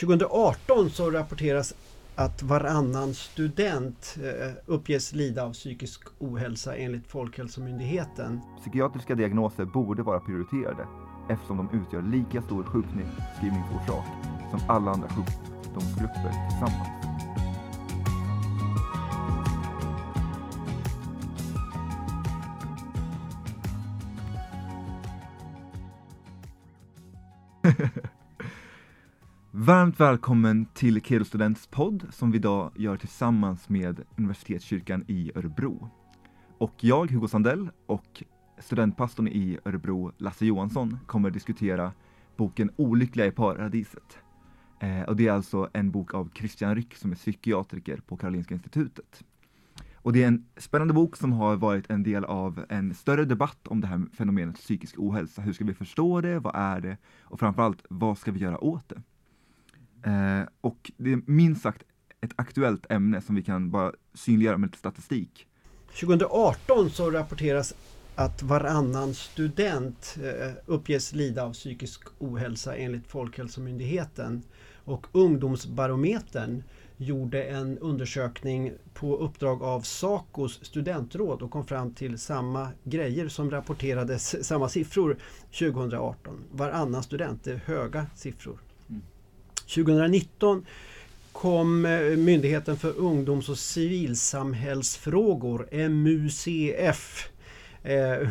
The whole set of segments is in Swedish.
2018 så rapporteras att varannan student eh, uppges lida av psykisk ohälsa enligt Folkhälsomyndigheten. Psykiatriska diagnoser borde vara prioriterade eftersom de utgör lika stor sjukskrivningsorsak som alla andra sjukdomsgrupper tillsammans. Varmt välkommen till Kedo Students podd som vi idag gör tillsammans med Universitetskyrkan i Örebro. Och jag, Hugo Sandell, och studentpastorn i Örebro, Lasse Johansson, kommer diskutera boken Olyckliga i paradiset. Eh, och det är alltså en bok av Christian Ryck som är psykiatriker på Karolinska institutet. Och det är en spännande bok som har varit en del av en större debatt om det här fenomenet psykisk ohälsa. Hur ska vi förstå det? Vad är det? Och framförallt, vad ska vi göra åt det? Eh, och det är minst sagt ett aktuellt ämne som vi kan bara synliggöra med lite statistik. 2018 så rapporteras att varannan student eh, uppges lida av psykisk ohälsa enligt Folkhälsomyndigheten. Och Ungdomsbarometern gjorde en undersökning på uppdrag av Sacos studentråd och kom fram till samma grejer som rapporterades, samma siffror 2018. Varannan student, det är höga siffror. 2019 kom eh, Myndigheten för ungdoms och civilsamhällsfrågor, MUCF, eh, eh,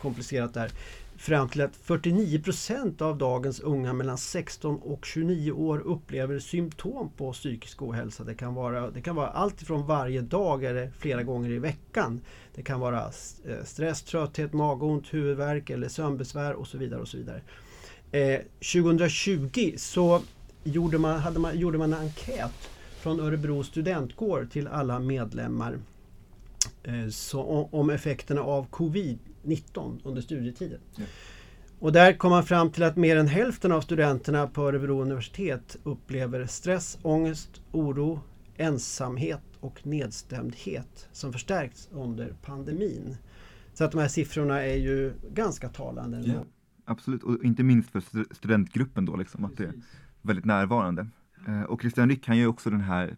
komplicerat där, fram till att 49 procent av dagens unga mellan 16 och 29 år upplever symptom på psykisk ohälsa. Det kan vara, det kan vara allt ifrån varje dag eller flera gånger i veckan. Det kan vara eh, stress, trötthet, magont, huvudvärk eller sömnbesvär och så vidare. Och så vidare. Eh, 2020 så gjorde man, hade man, gjorde man en enkät från Örebro studentkår till alla medlemmar eh, så, om effekterna av covid-19 under studietiden. Ja. Och där kom man fram till att mer än hälften av studenterna på Örebro universitet upplever stress, ångest, oro, ensamhet och nedstämdhet som förstärkts under pandemin. Så att de här siffrorna är ju ganska talande. Ja, absolut, och inte minst för studentgruppen då liksom. Att det väldigt närvarande. Eh, och Christian Ryck, han gör också den här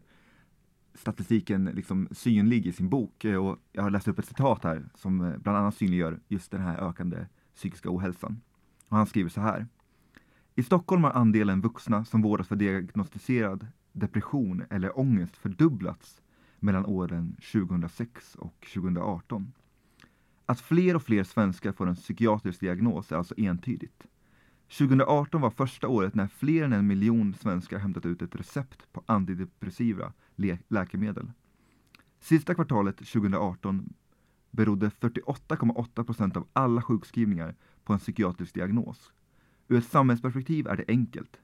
statistiken liksom synlig i sin bok eh, och jag har läst upp ett citat här som eh, bland annat synliggör just den här ökande psykiska ohälsan. Och han skriver så här. I Stockholm har andelen vuxna som vårdas för diagnostiserad depression eller ångest fördubblats mellan åren 2006 och 2018. Att fler och fler svenskar får en psykiatrisk diagnos är alltså entydigt. 2018 var första året när fler än en miljon svenskar hämtat ut ett recept på antidepressiva lä läkemedel. Sista kvartalet 2018 berodde 48,8 procent av alla sjukskrivningar på en psykiatrisk diagnos. Ur ett samhällsperspektiv är det enkelt.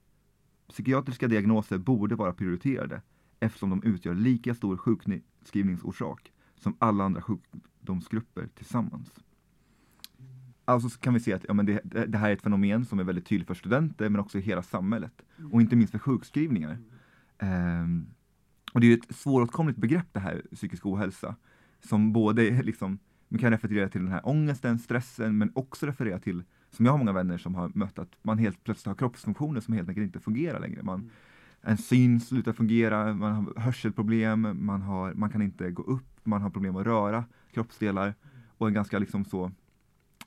Psykiatriska diagnoser borde vara prioriterade eftersom de utgör lika stor sjukskrivningsorsak som alla andra sjukdomsgrupper tillsammans. Alltså kan vi se att ja, men det, det, här är ett fenomen som är väldigt tydligt för studenter men också i hela samhället. Mm. Och inte minst för sjukskrivningar. Um, och det är ett svåråtkomligt begrepp det här, psykisk ohälsa. Som både liksom, man kan referera till den här ångesten, stressen, men också referera till, som jag har många vänner som har mött, att man helt plötsligt har kroppsfunktioner som helt enkelt inte fungerar längre. Man, mm. En syn slutar fungera, man har hörselproblem, man, har, man kan inte gå upp, man har problem att röra kroppsdelar och en ganska liksom så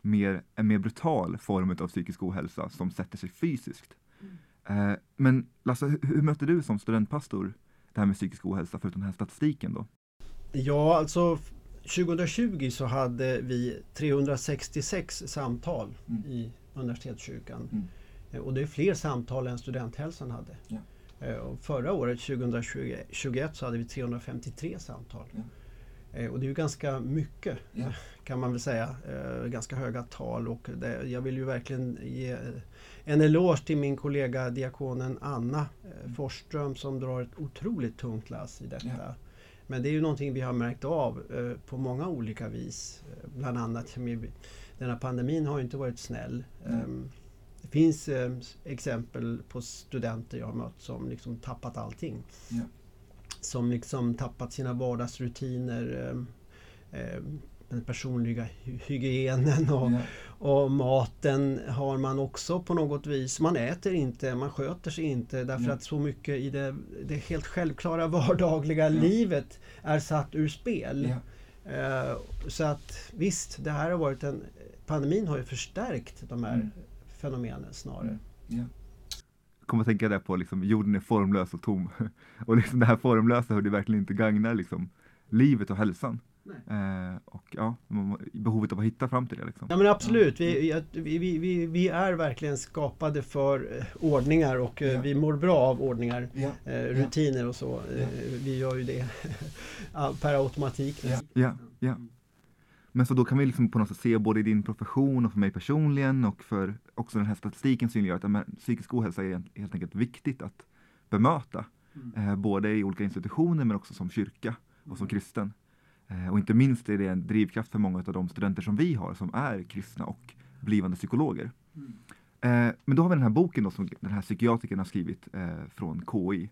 mer, en mer brutal form av psykisk ohälsa som sätter sig fysiskt. Mm. Eh, men Lasse, hur, hur mötte du som studentpastor det här med psykisk ohälsa förutom den här statistiken då? Ja, alltså 2020 så hade vi 366 samtal mm. i universitetskyrkan. Mm. Eh, och det är fler samtal än studenthälsan hade. Ja. Eh, och förra året, 2021, så hade vi 353 samtal. Ja. Eh, och det är ju ganska mycket ja. kan man väl säga. Eh, ganska höga tal och det, jag vill ju verkligen ge en eloge till min kollega diakonen Anna mm. Forsström som drar ett otroligt tungt lass i detta. Ja. Men det är ju någonting vi har märkt av på många olika vis. Bland annat denna pandemin har ju inte varit snäll. Mm. Det finns exempel på studenter jag har mött som liksom tappat allting. Ja som liksom tappat sina vardagsrutiner. Eh, eh, den personliga hygienen och, ja. och, maten har man också på något vis. Man äter inte, man sköter sig inte därför ja. att så mycket i det, det helt självklara vardagliga livet är satt ur spel. Uh, så att visst, det här har varit en... Pandemin har ju förstärkt de här mm. Fenomenen snarare. Mm kommer att tänka där på liksom, jorden är formlös och tom. och liksom det här formlösa hur det verkligen inte gagnar liksom, livet och hälsan. Eh, och ja, behovet av att hitta fram till det. Liksom. Ja men absolut, vi, vi, vi, vi, är verkligen skapade för eh, ordningar och eh, ja. vi mår bra av ordningar, ja. eh, rutiner och så. Ja. Vi gör ju det per automatik. Ja. Ja. Men så då kan vi liksom på något sätt se både i din profession och för mig personligen och för också den här statistiken synliggör att men, psykisk ohälsa är helt enkelt viktigt att bemöta. Mm. Eh, både i olika institutioner men också som kyrka och som mm. kristen. Eh, och inte minst är det en drivkraft för många av de studenter som vi har som är kristna och blivande psykologer. Mm. Eh, men då har vi den här boken då, som den här psykiatrikern har skrivit eh, från KI.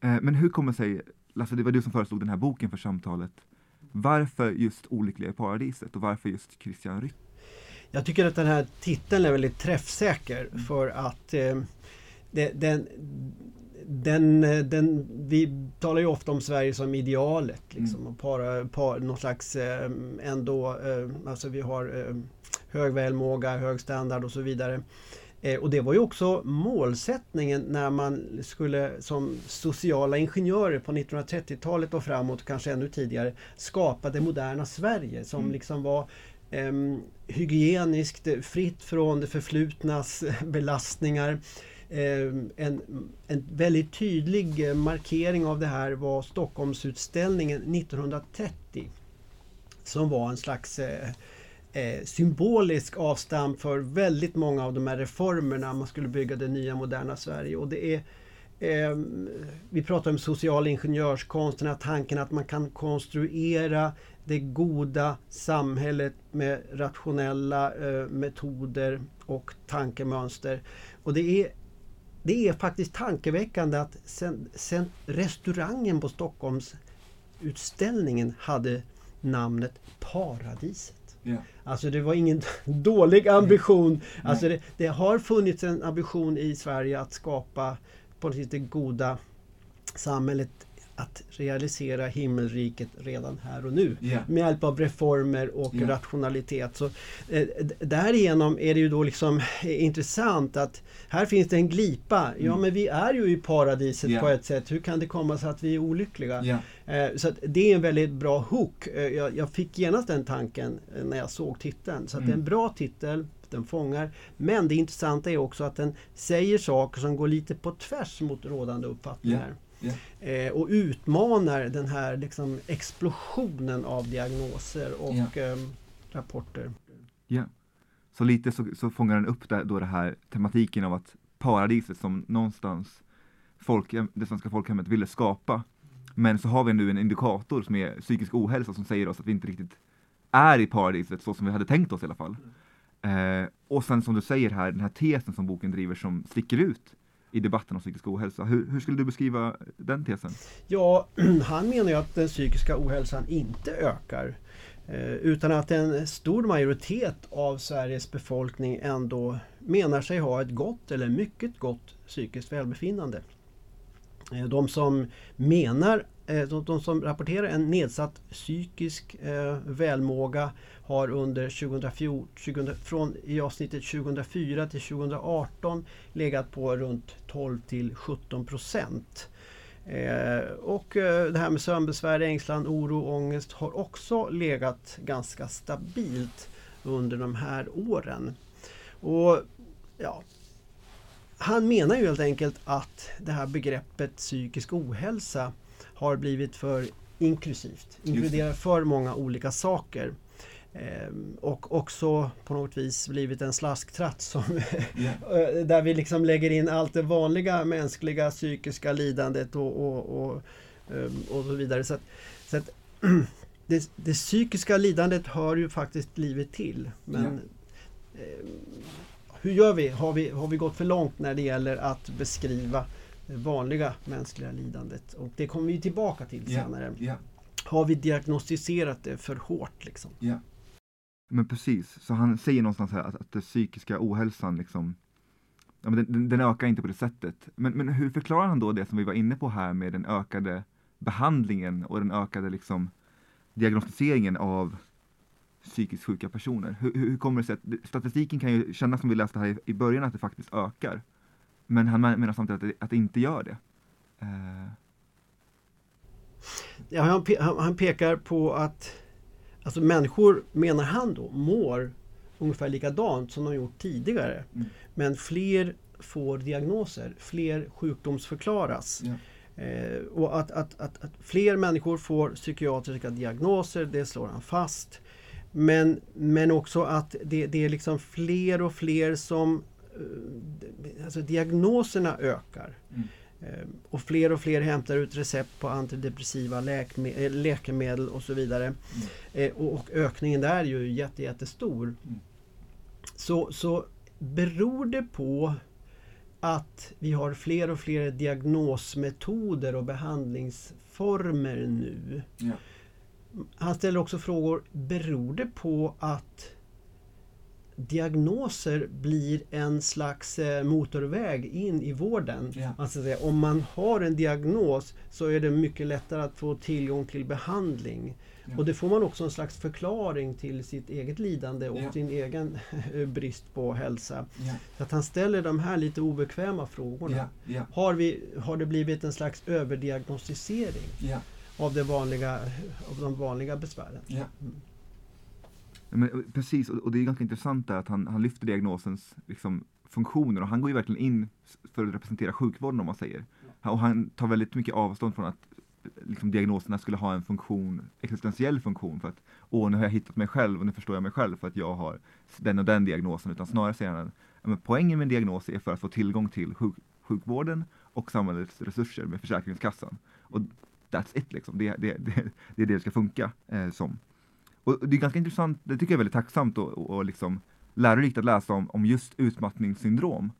Eh, men hur kommer sig, Lasse det var du som föreslog den här boken för samtalet. Varför just Olyckliga i paradiset och varför just Christian Ryck? Jag tycker att den här titeln är väldigt träffsäker mm. för att eh, det, den, den, den, vi talar ju ofta om Sverige som idealet. Liksom, mm. och para, para, någon slags eh, ändå, eh, alltså vi har eh, hög välmåga, hög standard och så vidare. Eh, och det var ju också målsättningen när man skulle som sociala ingenjörer på 1930-talet och framåt, kanske ännu tidigare, skapa det moderna Sverige som mm. liksom var eh, hygieniskt, fritt från det förflutnas belastningar. Eh, en, en väldigt tydlig markering av det här var Stockholmsutställningen 1930 som var en slags eh, eh, symbolisk avstamp för väldigt många av de här reformerna man skulle bygga det nya moderna Sverige. Och det är eh, Vi pratar om social ingenjörskonst, den här tanken att man kan konstruera det goda samhället med rationella eh, metoder och tankemönster. Och det är det är faktiskt tankeväckande att sen, sen restaurangen på Stockholms utställningen hade namnet Paradiset. Yeah. Alltså det var ingen dålig ambition. Yeah. Alltså det, det, har funnits en ambition i Sverige att skapa på något det goda samhället att realisera himmelriket redan här och nu yeah. med hjälp av reformer och yeah. rationalitet. Så, eh, därigenom är det ju då liksom eh, intressant att här finns det en glipa. Mm. Ja men vi är ju i paradiset yeah. på ett sätt. Hur kan det komma sig att vi är olyckliga? Eh, så det är en väldigt bra hook. Eh, jag, jag, fick genast den tanken eh, när jag såg titeln. Så mm. det är en mm. bra titel den fångar. Men det intressanta är också att den säger saker som går lite på tvärs mot rådande uppfattningar. Yeah. Eh, och utmanar den här liksom, explosionen av diagnoser och yeah. eh, rapporter. Ja, så lite så, så fångar den upp där, då det här tematiken av att paradiset som någonstans folk, det svenska folkhemmet ville skapa. Men så har vi nu en indikator som är psykisk ohälsa som säger oss att vi inte riktigt är i paradiset så som vi hade tänkt oss i alla fall. Eh, och sen som du säger här, den här tesen som boken driver som sticker ut i debatten om psykisk ohälsa. Hur, hur, skulle du beskriva den tesen? Ja, han menar ju att den psykiska ohälsan inte ökar. Eh, utan att en stor majoritet av Sveriges befolkning ändå menar sig ha ett gott eller mycket gott psykiskt välbefinnande. Eh, de som menar eh, de, de som rapporterar en nedsatt psykisk välmåga har under 2014, 20, från i avsnittet 2004 till 2018 legat på runt 12 till 17 procent. Eh, och eh, det här med sömnbesvär, ängslan, oro, ångest har också legat ganska stabilt under de här åren. Och ja, Han menar ju helt enkelt att det här begreppet psykisk ohälsa har blivit för inklusivt, inkluderar för många olika saker. Ehm, och också på något vis blivit en slasktratt som yeah. där vi liksom lägger in allt det vanliga mänskliga psykiska lidandet och, och, och, ehm, och så vidare. Så att, så att det, det, psykiska lidandet hör ju faktiskt livet till. Men yeah. hur gör vi? Har, vi? har vi gått för långt när det gäller att beskriva det vanliga mänskliga lidandet. Och det kommer vi tillbaka till senare. Yeah, har vi diagnostiserat det för hårt liksom. Men precis, så han säger någonstans här att, att den psykiska ohälsan liksom ja, men den, den, ökar inte på det sättet. Men, men hur förklarar han då det som vi var inne på här med den ökade behandlingen och den ökade liksom diagnostiseringen av psykiskt sjuka personer? Hur, hur kommer det sig att statistiken kan ju kännas som vi läste här i, i början att det faktiskt ökar. Men han menar samtidigt att det, att det inte gör det. Eh. Ja, han, pe han, pekar på att alltså människor, menar han då, mår ungefär likadant som de gjort tidigare. Mm. Men fler får diagnoser, fler sjukdomsförklaras. Ja. Eh, och att, att, att, att, fler människor får psykiatriska diagnoser, det slår han fast. Men, men också att det, det är liksom fler och fler som... Eh, alltså diagnoserna ökar. Mm. Eh, och fler och fler hämtar ut recept på antidepressiva läkeme- eh, läkemedel och så vidare. Mm. Eh, och, och, ökningen där är ju jätte, jättestor. Mm. Så, så beror det på att vi har fler och fler diagnosmetoder och behandlingsformer nu. Ja. Han ställer också frågor, beror det på att diagnoser blir en slags eh, motorväg in i vården. Ja. Alltså, om man har en diagnos så är det mycket lättare att få tillgång till behandling. Ja. Och det får man också en slags förklaring till sitt eget lidande och ja. sin egen brist på hälsa. Så att han ställer de här lite obekväma frågorna. Har, vi, har det blivit en slags överdiagnostisering av, det vanliga, av de vanliga besvären? Mm. Men, precis, och, och, det är ganska intressant att han, han lyfter diagnosens liksom, funktioner och han går ju verkligen in för att representera sjukvården om man säger. Och han tar väldigt mycket avstånd från att liksom, diagnoserna skulle ha en funktion, existentiell funktion för att åh, nu har jag hittat mig själv och nu förstår jag mig själv för att jag har den och den diagnosen. Utan snarare säger han att poängen med en diagnos är för att få tillgång till sjuk, sjukvården och samhällets resurser med Försäkringskassan. Och that's it liksom. Det, det, det, det är det det ska funka eh, som. Och det är ganska intressant, det tycker jag är väldigt tacksamt och, och, och liksom lärorikt att läsa om, om just utmattningssyndrom.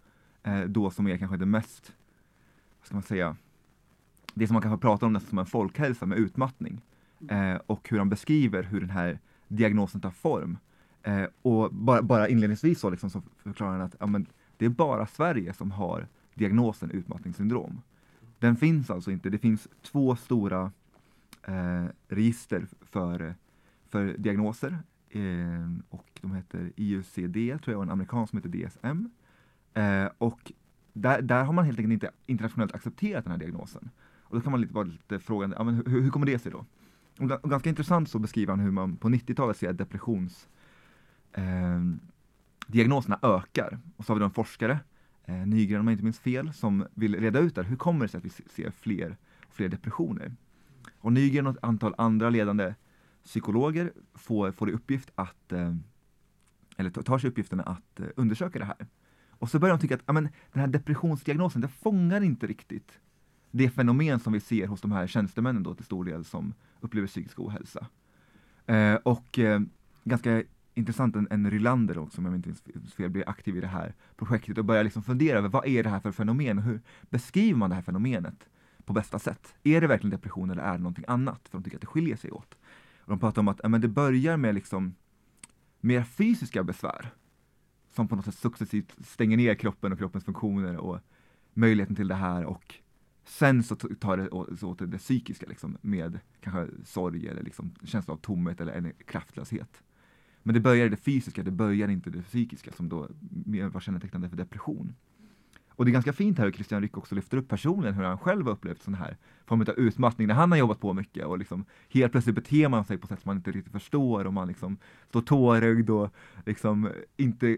Eh, då som är kanske det mest, vad ska man säga, det som man kanske pratar om nästan som en folkhälsa med utmattning. Eh, och hur han beskriver hur den här diagnosen tar form. Eh, och bara, bara inledningsvis så, liksom, så förklarar han att ja, men, det är bara Sverige som har diagnosen utmattningssyndrom. Den finns alltså inte. Det finns två stora eh, register för, för diagnoser. Eh, och de heter IUCD, tror jag, och en amerikan som heter DSM. Eh, och där, där har man helt enkelt inte internationellt accepterat den här diagnosen. Och då kan man lite vara lite frågande, ja, men hur, hur kommer det sig då? Och ganska intressant så beskriver han hur man på 90-talet ser att depressionsdiagnoserna eh, ökar. Och så har vi då en forskare, eh, Nygren om jag inte minns fel, som vill reda ut där, hur kommer det sig att vi ser fler och fler depressioner? Och Nygren och ett antal andra ledande psykologer får, får i uppgift att, eh, eller tar sig uppgiften att eh, undersöka det här. Och så börjar de tycka att amen, den här depressionsdiagnosen, det fångar inte riktigt det fenomen som vi ser hos de här tjänstemännen då till stor del som upplever psykisk ohälsa. Eh, och eh, ganska intressant, en, en Rylander också, om jag inte minns fel, blir aktiv i det här projektet och börjar liksom fundera över vad är det här för fenomen och hur beskriver man det här fenomenet på bästa sätt? Är det verkligen depression eller är det någonting annat? För de tycker att det skiljer sig åt. De pratar om att ja, men det börjar med liksom mer fysiska besvär som på något sätt successivt stänger ner kroppen och kroppens funktioner och möjligheten till det här och Sen så tar det åt det, psykiska liksom, med kanske sorg eller liksom känsla av tomhet eller en kraftlöshet. Men det börjar i det fysiska, det börjar inte i det psykiska som då var kännetecknande för depression. Och det är ganska fint här hur Christian Ryck också lyfter upp personligen hur han själv har upplevt sån här form av utmattning när han har jobbat på mycket och liksom helt plötsligt beter man sig på sätt som man inte riktigt förstår och man liksom står tårögd och liksom inte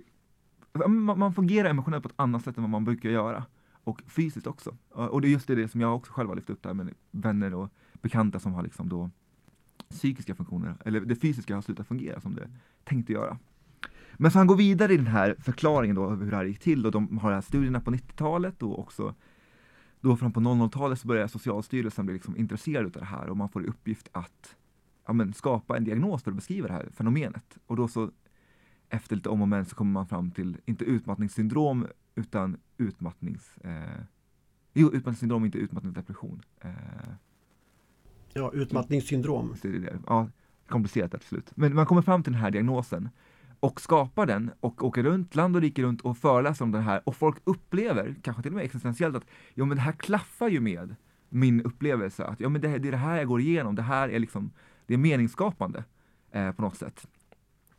man fungerar emotionellt på ett annat sätt än vad man brukar göra och fysiskt också. Och det är just det som jag också själv har lyft upp där med vänner och bekanta som har liksom då psykiska funktioner, eller det fysiska har slutat fungera som det tänkte göra. Men så han går vidare i den här förklaringen då hur det här gick till och de har de här studierna på 90-talet och också då fram på 00-talet så börjar Socialstyrelsen bli liksom intresserad av det här och man får i uppgift att ja, men, skapa en diagnos för att beskriva det här fenomenet. Och då så efter lite om och men så kommer man fram till, inte utmattningssyndrom utan utmattnings... Eh, jo, utmattningssyndrom, inte utmattningsdepression. Eh. Ja, utmattningssyndrom. Det är det. Ja, komplicerat där till slut. Men man kommer fram till den här diagnosen och skapar den och åker runt, land och rike runt och föreläser om den här och folk upplever, kanske till och med existentiellt, att ja, men det här klaffar ju med min upplevelse, att ja men det, det är det här jag går igenom, det här är liksom, det är meningsskapande eh, på något sätt.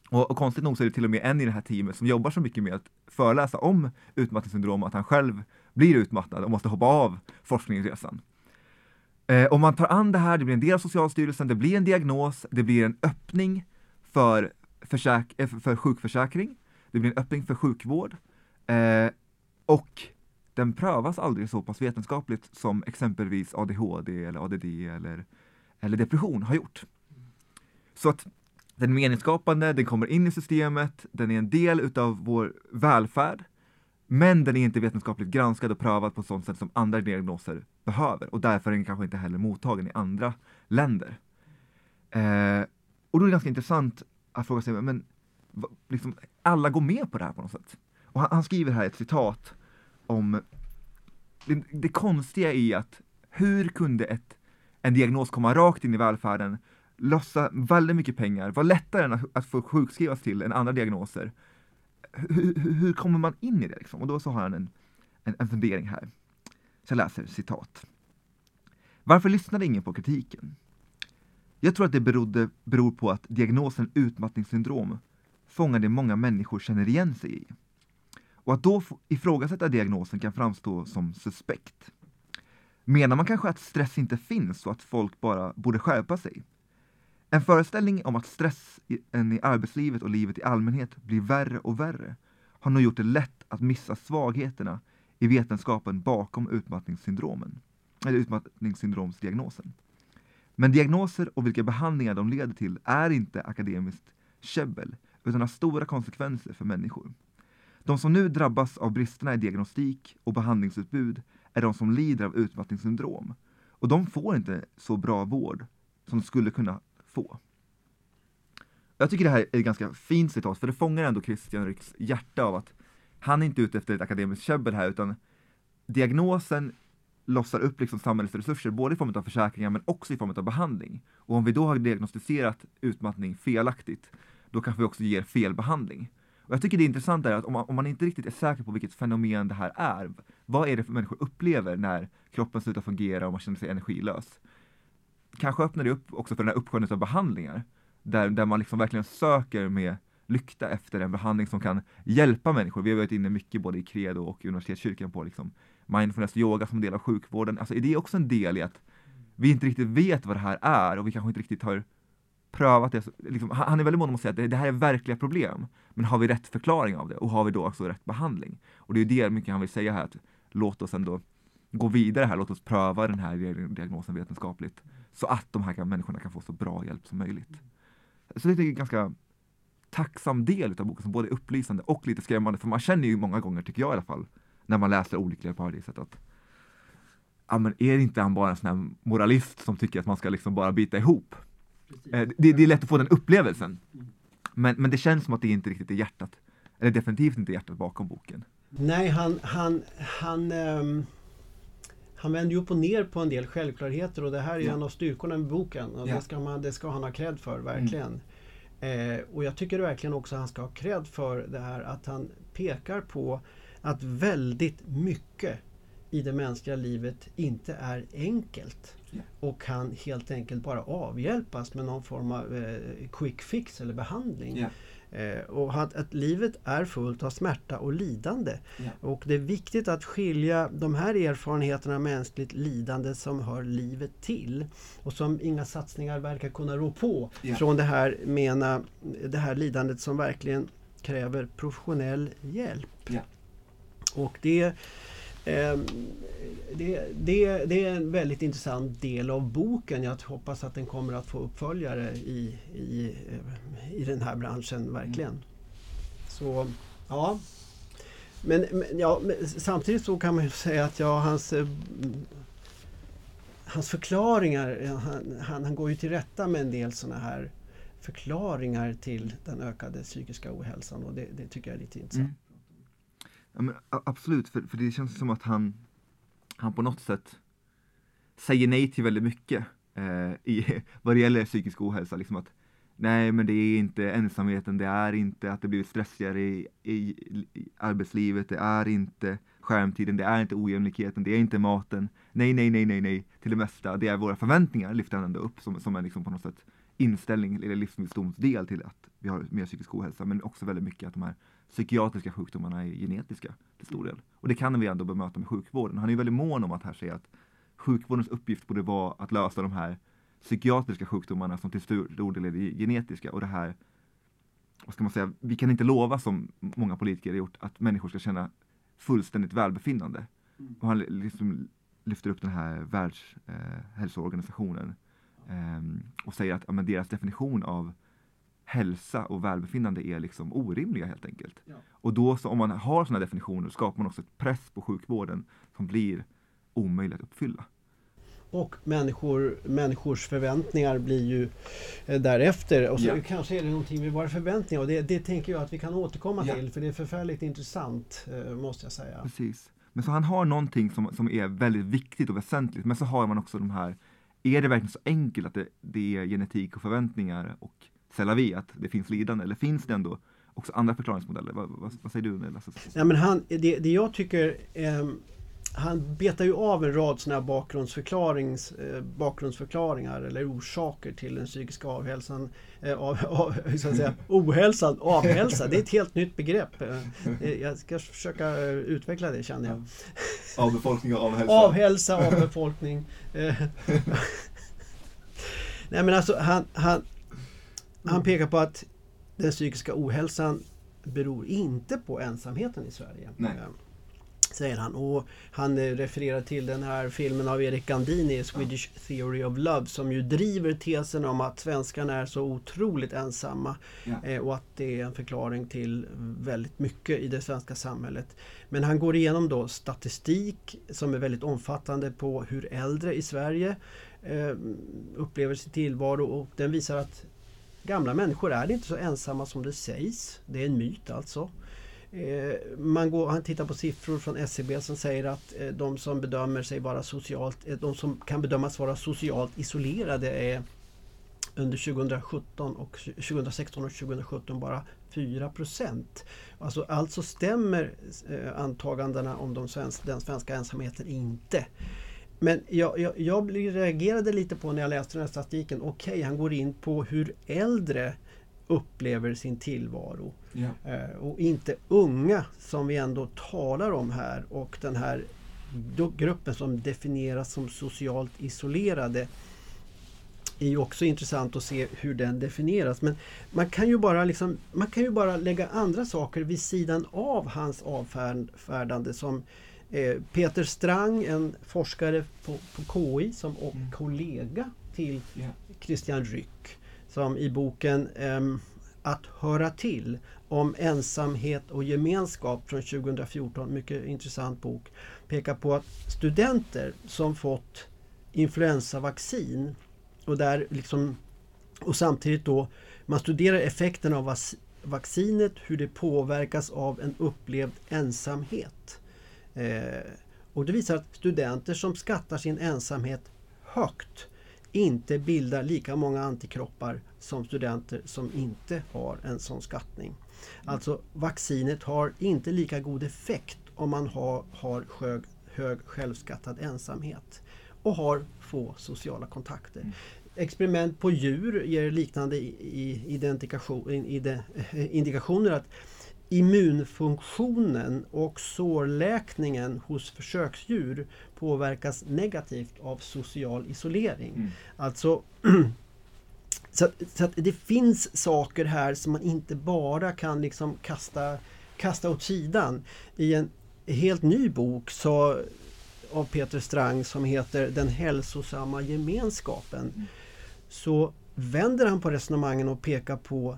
Och, och, konstigt nog så är det till och med en i det här teamet som jobbar så mycket med att föreläsa om utmattningssyndrom, att han själv blir utmattad och måste hoppa av forskningsresan. Eh, om man tar an det här, det blir en del av Socialstyrelsen, det blir en diagnos, det blir en öppning för, försäk eh, för sjukförsäkring, det blir en öppning för sjukvård eh, och den prövas aldrig så pass vetenskapligt som exempelvis ADHD eller ADD eller, eller depression har gjort. Så att den är meningsskapande, den kommer in i systemet, den är en del utav vår välfärd, men den är inte vetenskapligt granskad och prövad på ett sådant sätt som andra diagnoser behöver och därför är den kanske inte heller mottagen i andra länder. Eh, och då är det ganska intressant att fråga sig, men liksom, alla går med på det här på något sätt. Och han, han skriver här ett citat om det, det konstiga i att hur kunde ett, en diagnos komma rakt in i välfärden, lossa väldigt mycket pengar, vara lättare än att, att få sjukskrivas till än andra diagnoser. Hur, hur, hur, kommer man in i det liksom? Och då så har han en, en, en fundering här. Så jag läser citat. Varför lyssnade ingen på kritiken? Jag tror att det berodde, beror på att diagnosen utmattningssyndrom fångar det många människor känner igen sig i. Och att då ifrågasätta diagnosen kan framstå som suspekt. Menar man kanske att stress inte finns och att folk bara borde skärpa sig? En föreställning om att stressen i arbetslivet och livet i allmänhet blir värre och värre har nog gjort det lätt att missa svagheterna i vetenskapen bakom utmattningssyndromen, eller utmattningssyndromsdiagnosen. Men diagnoser och vilka behandlingar de leder till är inte akademiskt käbbel, utan har stora konsekvenser för människor. De som nu drabbas av bristerna i diagnostik och behandlingsutbud är de som lider av utmattningssyndrom. Och de får inte så bra vård som de skulle kunna få. Jag tycker det här är ett ganska fint citat, för det fångar ändå Christian Rycks hjärta av att han är inte ute efter ett akademiskt käbbel här, utan diagnosen lossar upp liksom samhällets resurser, både i form av försäkringar men också i form av behandling. Och om vi då har diagnostiserat utmattning felaktigt, då kanske vi också ger fel behandling. Och jag tycker det är intressant att om man, om man inte riktigt är säker på vilket fenomen det här är, vad är det för människor upplever när kroppen slutar fungera och man känner sig energilös? Kanske öppnar det upp också för den här uppsjön av behandlingar, där, där man liksom verkligen söker med lykta efter en behandling som kan hjälpa människor. Vi har varit inne mycket både i Credo och universitetskyrkan på liksom mindfulness yoga som del av sjukvården. Alltså är det också en del i att vi inte riktigt vet vad det här är och vi kanske inte riktigt har prövat det. Liksom, han är väldigt mån om att säga att det, det, här är verkliga problem. Men har vi rätt förklaring av det och har vi då också rätt behandling? Och det är det mycket han vill säga här, att låt oss ändå gå vidare här, låt oss pröva den här diagnosen vetenskapligt. Så att de här människorna kan få så bra hjälp som möjligt. Så det är en ganska tacksam del av boken som både är upplysande och lite skrämmande. För man känner ju många gånger, tycker jag i alla fall, när man läser Olyckliga paradiset att ja, men är inte han bara en sån här moralist som tycker att man ska liksom bara bita ihop? Eh, det, det, är lätt att få den upplevelsen. Men, men det känns som att det inte riktigt är hjärtat, eller definitivt inte hjärtat bakom boken. Nej, han, han, han, um, han vänder ju upp och ner på en del självklarheter och det här är ja. en av styrkorna med boken. Och ja. det, ska man, det ska han ha cred för, verkligen. Mm. Eh, och jag tycker verkligen också att han ska ha cred för det här att han pekar på att väldigt mycket i det mänskliga livet inte är enkelt och kan helt enkelt bara avhjälpas med någon form av eh, quick fix eller behandling. Yeah. Eh, och att, att, livet är fullt av smärta och lidande. Yeah. Och det är viktigt att skilja de här erfarenheterna av mänskligt lidande som hör livet till och som inga satsningar verkar kunna rå på yeah. från det här, mena, det här lidandet som verkligen kräver professionell hjälp. Och det Ehm, det, det, det, är en väldigt intressant del av boken. Jag hoppas att den kommer att få uppföljare i, i, i den här branschen, verkligen. Mm. Så, ja. Men, men, ja, men samtidigt så kan man säga att ja, hans, eh, hans förklaringar, han, han, han går ju till rätta med en del sådana här förklaringar till den ökade psykiska ohälsan och det, det tycker jag är lite intressant. Mm. Ja, men, absolut, för, för det känns som att han, han på något sätt säger nej till väldigt mycket. eh, i, vad det gäller psykisk ohälsa. Liksom att, nej, men det är inte ensamheten, det är inte att det blivit stressigare i, i, i arbetslivet, det är inte skärmtiden, det är inte ojämlikheten, det är inte maten. Nej, nej, nej, nej, nej, till det mesta. Det är våra förväntningar, lyfter han ändå upp som, som en liksom på något sätt inställning eller livsvisdomsdel till att vi har mer psykisk ohälsa, men också väldigt mycket att de här psykiatriska sjukdomarna är genetiska till stor del. Och det kan vi ändå bemöta med sjukvården. Han är väldigt mån om att här säga att sjukvårdens uppgift borde vara att lösa de här psykiatriska sjukdomarna som till stor del är genetiska och det här vad ska man säga, vi kan inte lova som många politiker har gjort att människor ska känna fullständigt välbefinnande. Mm. Och han liksom lyfter upp den här världshälsoorganisationen eh, eh, och säger att ja, deras definition av hälsa och välbefinnande är liksom orimliga helt enkelt. Ja. Och då så om man har sådana definitioner skapar man också ett press på sjukvården som blir omöjligt att uppfylla. Och människor, människors förväntningar blir ju eh, därefter. Och så ja. kanske är det någonting med våra förväntningar och det, det tänker jag att vi kan återkomma ja. till för det är förfärligt intressant eh, måste jag säga. Precis. Men så han har någonting som, som är väldigt viktigt och väsentligt men så har man också de här Är det verkligen så enkelt att det, det är genetik och förväntningar och c'est vi att det finns lidande eller finns det ändå också andra förklaringsmodeller? Vad, vad, vad säger du? Lasse? Ja, men han, det, det jag tycker eh, han betar ju av en rad sådana här bakgrundsförklarings, eh, bakgrundsförklaringar eller orsaker till den psykiska avhälsan. Eh, av, av, så att säga, ohälsan, avhälsa, det är ett helt nytt begrepp. Eh, jag ska försöka utveckla det känner jag. Av befolkning och avhälsa? Avhälsa, av befolkning. Nej men alltså han, han, han pekar på att den psykiska ohälsan beror inte på ensamheten i Sverige. Nej. Säger han. Och han refererar till den här filmen av Erik Gandini, Swedish Theory of Love, som ju driver tesen om att svenskarna är så otroligt ensamma. Ja. Eh, och att det är en förklaring till väldigt mycket i det svenska samhället. Men han går igenom då statistik som är väldigt omfattande på hur äldre i Sverige eh, upplever sin tillvaro och den visar att gamla människor är inte så ensamma som det sägs. Det är en myt alltså. Eh, man går, han tittar på siffror från SCB som säger att eh, de som bedömer sig vara socialt, eh, de som kan bedömas vara socialt isolerade är under 2017 och 2016 och 2017 bara 4 procent. Alltså, alltså stämmer antagandena om de svensk, den svenska ensamheten inte. Men jag, jag, jag reagerade lite på när jag läste den här statistiken. Okej, okay, han går in på hur äldre upplever sin tillvaro. Ja. Eh, och inte unga som vi ändå talar om här och den här gruppen som definieras som socialt isolerade är ju också intressant att se hur den definieras. Men man kan ju bara, liksom, man kan ju bara lägga andra saker vid sidan av hans avfärdande som eh, Peter Strang, en forskare på, på KI som, och mm. kollega till yeah. Christian Ryck som i boken um, Att höra till om ensamhet och gemenskap från 2014, mycket intressant bok, pekar på att studenter som fått influensavaccin och, där liksom, och samtidigt då man studerar effekten av vaccinet, hur det påverkas av en upplevd ensamhet. Eh, och det visar att studenter som skattar sin ensamhet högt inte bildar lika många antikroppar som studenter som inte har en sån skattning. Alltså vaccinet har inte lika god effekt om man har, har hög, hög självskattad ensamhet och har få sociala kontakter. Mm. Experiment på djur ger liknande indikationer att immunfunktionen och sårläkningen hos försöksdjur påverkas negativt av social isolering. Mm. Alltså så, så att det finns saker här som man inte bara kan liksom kasta, kasta åt sidan. I en helt ny bok så, av Peter Strang som heter Den hälsosamma gemenskapen mm. så vänder han på resonemangen och pekar på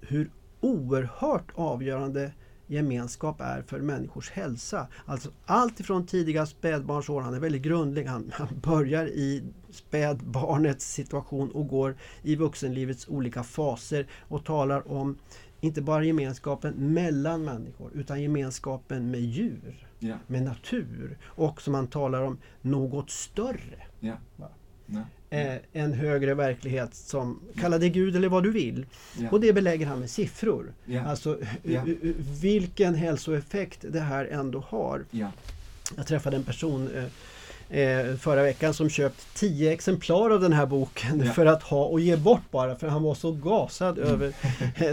hur oerhört avgörande gemenskap är för människors hälsa. Alltså allt ifrån tidiga spädbarnsår, han är väldigt grundlig, han, han börjar i spädbarnets situation och går i vuxenlivets olika faser och talar om inte bara gemenskapen mellan människor utan gemenskapen med djur, yeah. med natur och som man talar om något större. Yeah. Eh, en högre verklighet som, kalla det Gud eller vad du vill. Och det belägger han med siffror. Alltså vilken hälsoeffekt det här ändå har. Jag träffade en person eh, eh, förra veckan som köpt tio exemplar av den här boken ja. för att ha och ge bort bara för han var så gasad mm. över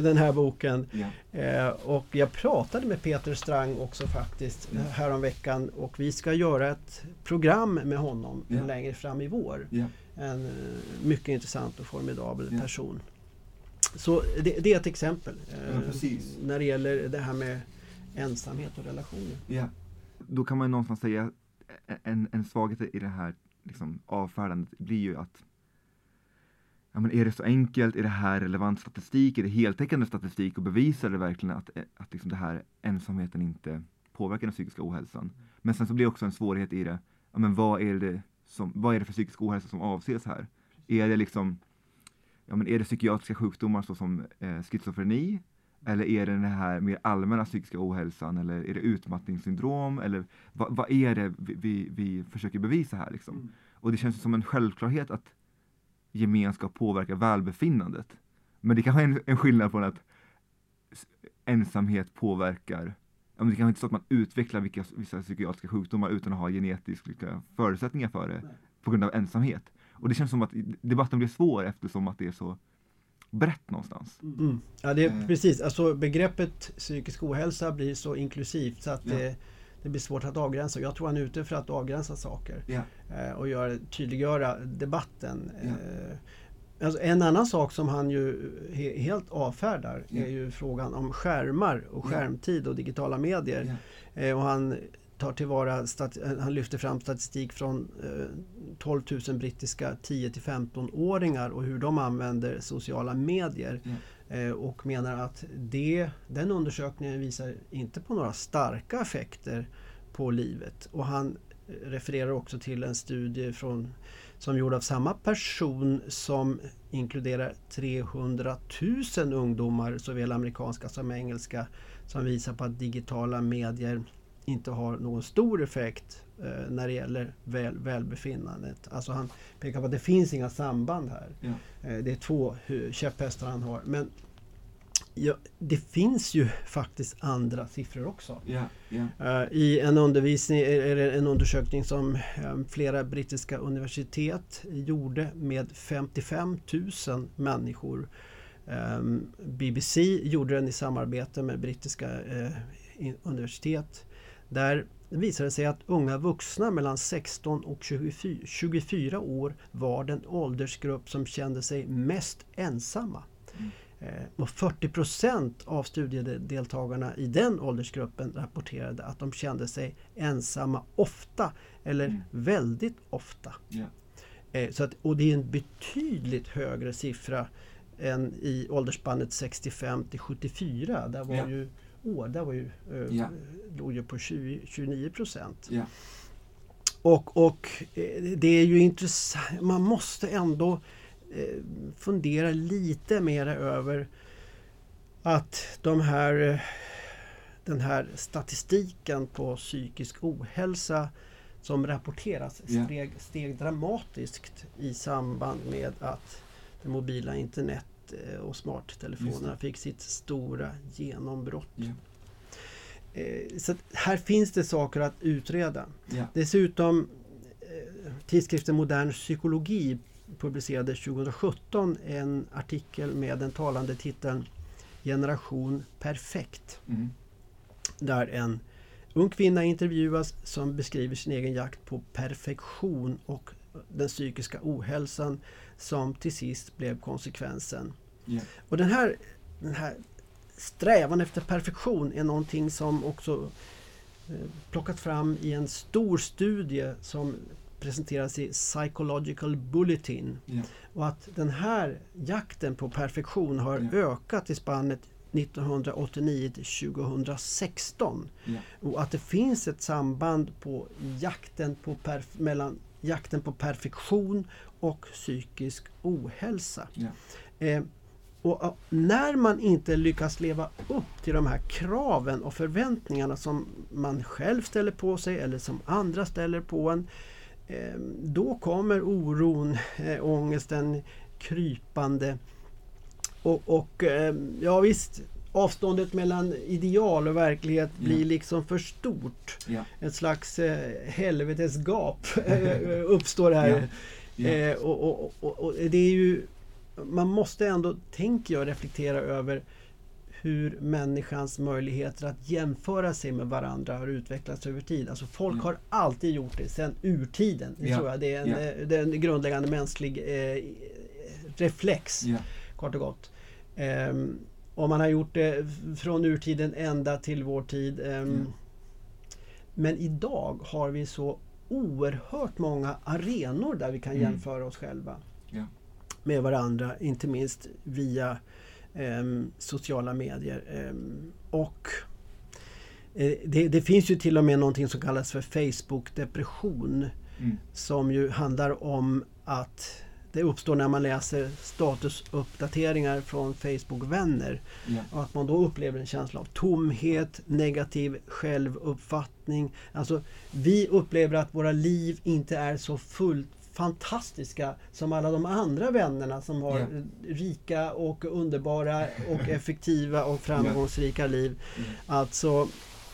den här boken. Ja. Eh, och jag pratade med Peter Strang också faktiskt ja. häromveckan och vi ska göra ett program med honom ja. längre fram i vår. En eh, mycket intressant och formidabel person. Så det, det, är ett exempel eh, när det gäller det här med ensamhet och relationer. Ja. Då kan man någonstans säga en, en svaghet i det här liksom, avfärdandet blir ju att ja, men är det så enkelt? Är det här relevant statistik? Är det heltäckande statistik och bevisar det verkligen att, att liksom det här ensamheten inte påverkar den psykiska ohälsan? Men sen så blir det också en svårighet i det, ja, men vad, är det som, vad är det för psykisk ohälsa som avses här? Är det liksom ja, men är det psykiatriska sjukdomar såsom eh, schizofreni? Eller är det den här mer allmänna psykiska ohälsan eller är det utmattningssyndrom eller vad, vad är det vi, vi, vi, försöker bevisa här liksom? Mm. Och det känns som en självklarhet att gemenskap påverkar välbefinnandet. Men det kanske är en, en skillnad från att ensamhet påverkar Ja, det kanske inte är så att man utvecklar vilka, vissa psykiatriska sjukdomar utan att ha genetiska förutsättningar för det på grund av ensamhet. Och det känns som att debatten blir svår eftersom att det är så brett någonstans. Mm. mm. Ja, det är mm. precis. Alltså begreppet psykisk ohälsa blir så inklusivt så att ja. det, det, blir svårt att avgränsa. Jag tror han är ute för att avgränsa saker ja. eh, och gör, tydliggöra debatten. Ja. Eh, alltså en annan sak som han ju he, helt avfärdar är ju frågan om skärmar och skärmtid och digitala medier. Eh, och han tar tillvara, han lyfter fram statistik från 12 eh, 000 brittiska 10 till 15-åringar och hur de använder sociala medier. Mm. Och menar att det, den undersökningen visar inte på några starka effekter på livet. Och han refererar också till en studie från, som gjord av samma person som inkluderar 300 000 ungdomar, såväl amerikanska som engelska, som visar på att digitala medier inte har någon stor effekt eh, när det gäller väl, välbefinnandet. Alltså han pekar på att det finns inga samband här. Ja. Eh, det är två käpphästar han har. Men ja, det finns ju faktiskt andra siffror också. Ja. Uh, I en, undervisning, eller en undersökning som um, flera brittiska universitet gjorde med 55 000 människor. Um, BBC gjorde den i samarbete med brittiska uh, universitet. Där visade det sig att unga vuxna mellan 16 och 24, 24 år var den åldersgrupp som kände sig mest ensamma. Mm. Eh, och 40 procent av studiedeltagarna i den åldersgruppen rapporterade att de kände sig ensamma ofta eller mm. väldigt ofta. Yeah. Så att, och det är en betydligt högre siffra än i åldersspannet 65 till 74. Där var yeah. ju där var ju, eh, ja. låg ju på 20, 29 procent. Och, och eh, det är ju intressant, man måste ändå eh, fundera lite mer över att de här, eh, den här statistiken på psykisk ohälsa som rapporteras steg, steg dramatiskt i samband med att det mobila internet Eh, och smarttelefonerna fick sitt stora genombrott. Eh, så här finns det saker att utreda. Ja. Dessutom eh, tidskriften Modern Psykologi publicerade 2017 en artikel med den talande titeln Generation Perfekt. Mm. Där en ung kvinna intervjuas som beskriver sin egen jakt på perfektion och den psykiska ohälsan som till sist blev konsekvensen. Yeah. Och den här, den här strävan efter perfektion är någonting som också eh, plockat fram i en stor studie som presenteras i Psychological Bulletin. Yeah. Och att den här jakten på perfektion har yeah. ökat i spannet 1989 till 2016. Yeah. Och att det finns ett samband på jakten på mellan jakten på perfektion och psykisk ohälsa. Eh, och när man inte lyckas leva upp till de här kraven och förväntningarna som man själv ställer på sig eller som andra ställer på en då kommer oron, eh, ångesten krypande. Och, och ehm, ja visst, avståndet mellan ideal och verklighet blir liksom för stort. Ja. Ett slags eh, helvetesgap eh, uppstår här. Ja. Eh, och, och, och, och det är ju Man måste ändå, tänker jag, reflektera över hur människans möjligheter att jämföra sig med varandra har utvecklats över tid. Alltså folk Ja. har alltid gjort det sedan urtiden. Det Ja. tror jag. Det är en, eh, det är en grundläggande mänsklig eh, reflex, Ja. kort och gott. Ehm, och man har gjort det från urtiden ända till vår tid. Ehm, Ja. Men idag har vi så oerhört många arenor där vi kan Mm. jämföra oss själva med varandra, inte minst via sociala medier. Ehm, och eh, det, det finns ju till och med någonting som kallas för Facebook-depression Mm. som ju handlar om att det uppstår när man läser statusuppdateringar från Facebook-vänner. Ja. Och att man då upplever en känsla av tomhet, negativ självuppfattning. Alltså, vi upplever att våra liv inte är så fullt fantastiska som alla de andra vännerna som har Ja. rika och underbara och effektiva och framgångsrika liv. Mm. Alltså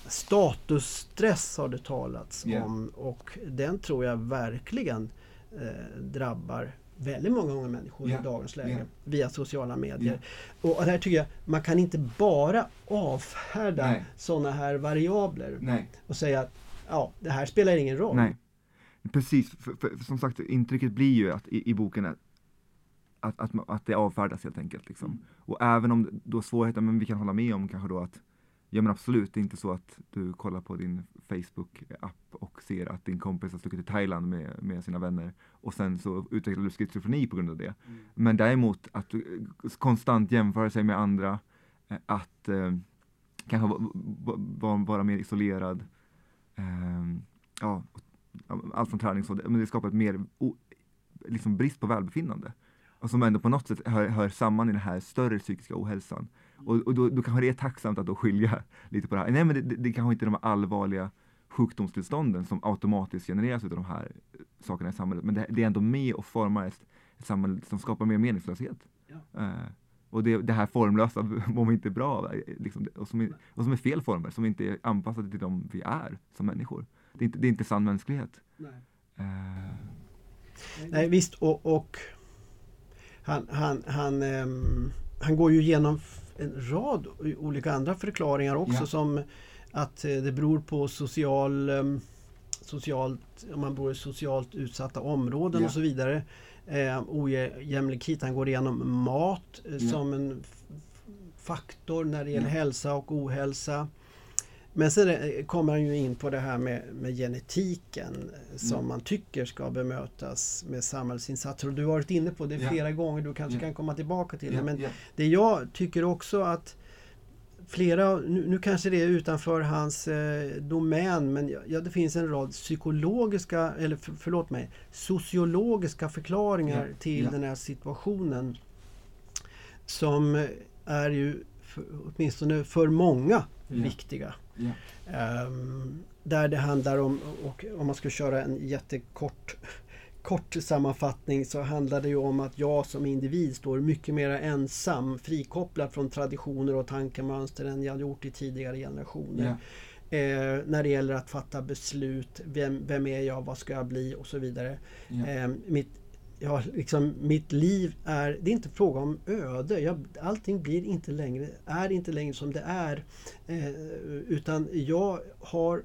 statusstress har det talats Ja. om och den tror jag verkligen eh, drabbar väldigt många unga människor Ja. i dagens läge Ja. via sociala medier. Och det här tycker jag, man kan inte bara avfärda sådana här variabler Nej. och säga att ja, det här spelar ingen roll. Nej. Precis, för, för, som sagt intrycket blir ju att i, i boken att, att, att, att det avfärdas helt enkelt. Liksom. Mm. Och även om då svårigheter, men vi kan hålla med om kanske då att Ja men absolut, det är inte så att du kollar på din Facebook-app och ser att din kompis har stuckit till Thailand med, med sina vänner och sen så utvecklar du schizofreni på grund av det. Mm. Men däremot att du eh, konstant jämför sig med andra, eh, att eh, kanske va- va- va- vara mer isolerad, eh, ja, allt från träning så, men det skapar ett mer o, liksom brist på välbefinnande. Och som ändå på något sätt hör, hör samman i den här större psykiska ohälsan. Och, och då, då kanske det är tacksamt att då skilja lite på det här. Nej men det, det, det kanske inte är de allvarliga sjukdomstillstånden som automatiskt genereras av de här sakerna i samhället. Men det, det är ändå med och formar ett, ett samhälle som skapar mer meningslöshet. Ja. Eh, och det, det här formlösa mår vi inte bra av. eh, Liksom, och, som är, och som är fel former, som inte är anpassade till de vi är som människor. Det är inte, det är inte sann mänsklighet. Nej. Eh, Nej visst och, och han, han, han, ehm, han går ju igenom en rad olika andra förklaringar också Ja. som att eh, det beror på social, ehm, socialt, om man bor i socialt utsatta områden Ja. och så vidare. Eh, ojämlikhet, han går igenom mat eh, Ja. som en faktor när det gäller hälsa och ohälsa. Men sen eh, kommer han ju in på det här med, med genetiken eh, som Mm. man tycker ska bemötas med samhällsinsatser. Och du har varit inne på det flera gånger, du kanske Ja. kan komma tillbaka till det. ja, Men det jag tycker också att flera, nu, nu kanske det är utanför hans eh, domän, men ja, det finns en rad psykologiska, eller för, förlåt mig, sociologiska förklaringar till den här situationen. Som eh, är ju, för, åtminstone för många, viktiga. Ehm, där det handlar om, och om man ska köra en jättekort kort sammanfattning så handlar det ju om att jag som individ står mycket mer ensam, frikopplad från traditioner och tankemönster än jag gjort i tidigare generationer. Eh, när det gäller att fatta beslut, vem, vem är jag, vad ska jag bli och så vidare. Eh, mitt, ja, liksom, mitt liv är, det är inte fråga om öde. Jag, allting blir inte längre, är inte längre som det är. Eh, utan jag har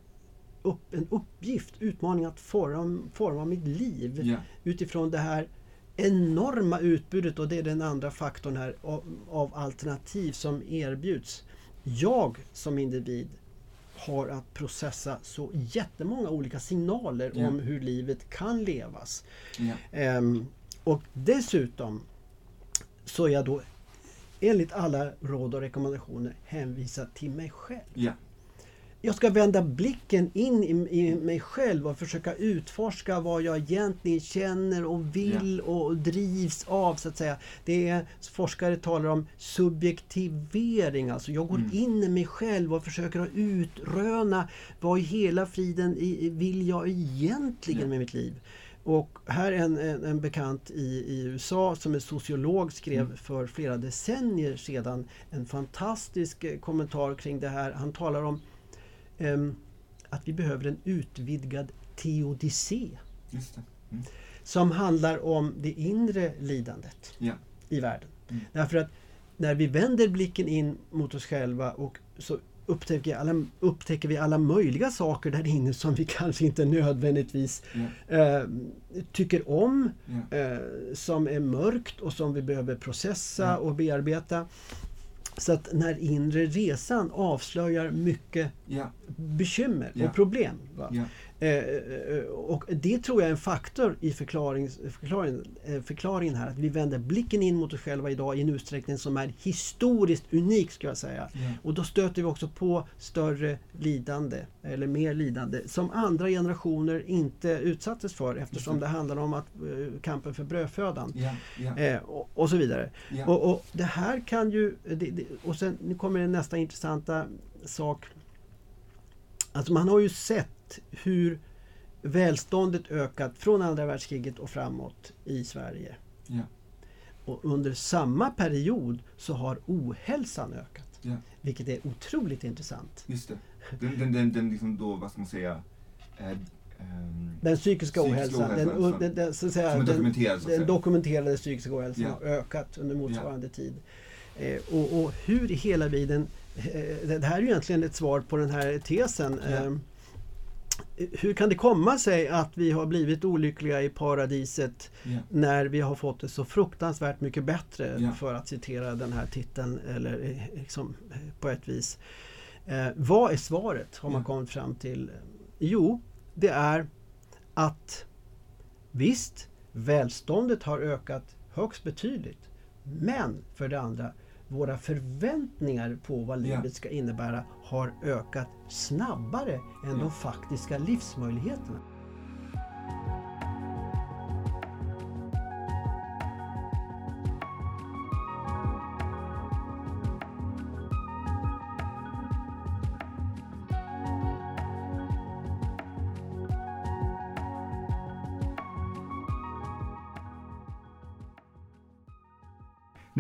upp, en uppgift, utmaning att forma, forma mitt liv ja, utifrån det här enorma utbudet och det är den andra faktorn här av, av alternativ som erbjuds. Jag som individ har att processa så jättemånga olika signaler Ja. om hur livet kan levas. ja, Ehm, och dessutom så är jag då enligt alla råd och rekommendationer hänvisad till mig själv. ja, jag ska vända blicken in i, i, mig själv och försöka utforska vad jag egentligen känner och vill yeah. och drivs av så att säga. Det är, forskare talar om subjektivering, alltså jag går mm. in i mig själv och försöker utröna vad i hela friden vill jag egentligen yeah. med mitt liv. Och här en, en, en bekant i, i, USA som är sociolog skrev mm. för flera decennier sedan en fantastisk eh, kommentar kring det här. Han talar om att vi behöver en utvidgad teodicé. Mm. Som handlar om det inre lidandet ja. i världen. Mm. Därför att när vi vänder blicken in mot oss själva och så upptäcker, alla, upptäcker vi alla möjliga saker där inne som vi kanske inte nödvändigtvis yeah. eh, tycker om. Yeah. Eh, som är mörkt och som vi behöver processa yeah. och bearbeta. Så att den här inre resan avslöjar mycket bekymmer och problem. Eh, och det tror jag är en faktor i förklaring, förklaring, eh, förklaringen här. Att vi vänder blicken in mot oss själva idag i en utsträckning som är historiskt unik, ska jag säga. Mm. Och då stöter vi också på större lidande, eller mer lidande, som andra generationer inte utsattes för eftersom det handlar om att, kampen för brödfödan. Yeah, yeah. Eh, och, och, så vidare. Yeah. Och, och, det här kan ju... Det, det, och sen nu kommer nästa intressanta sak. Alltså man har ju sett hur välståndet ökat från andra världskriget och framåt i Sverige. Ja. Och under samma period så har ohälsan ökat. Ja. Vilket är otroligt intressant. Just det. Den, den, den, den liksom då, vad ska man säga, eh, den psykiska ohälsan, den, den, den, så att säga, den, dokumenterad, så den dokumenterade psykiska ohälsan ja. har ökat under motsvarande ja. tid. Eh, och, och, hur i hela viden, eh, det här är ju egentligen ett svar på den här tesen. Ja. Hur kan det komma sig att vi har blivit olyckliga i paradiset yeah. när vi har fått det så fruktansvärt mycket bättre yeah. för att citera den här titeln eller eh, liksom, eh, på ett vis. Eh, vad är svaret har man yeah. kommit fram till? Jo, det är att visst, välståndet har ökat högst betydligt. Men för det andra, våra förväntningar på vad livet ska innebära har ökat snabbare än de faktiska livsmöjligheterna.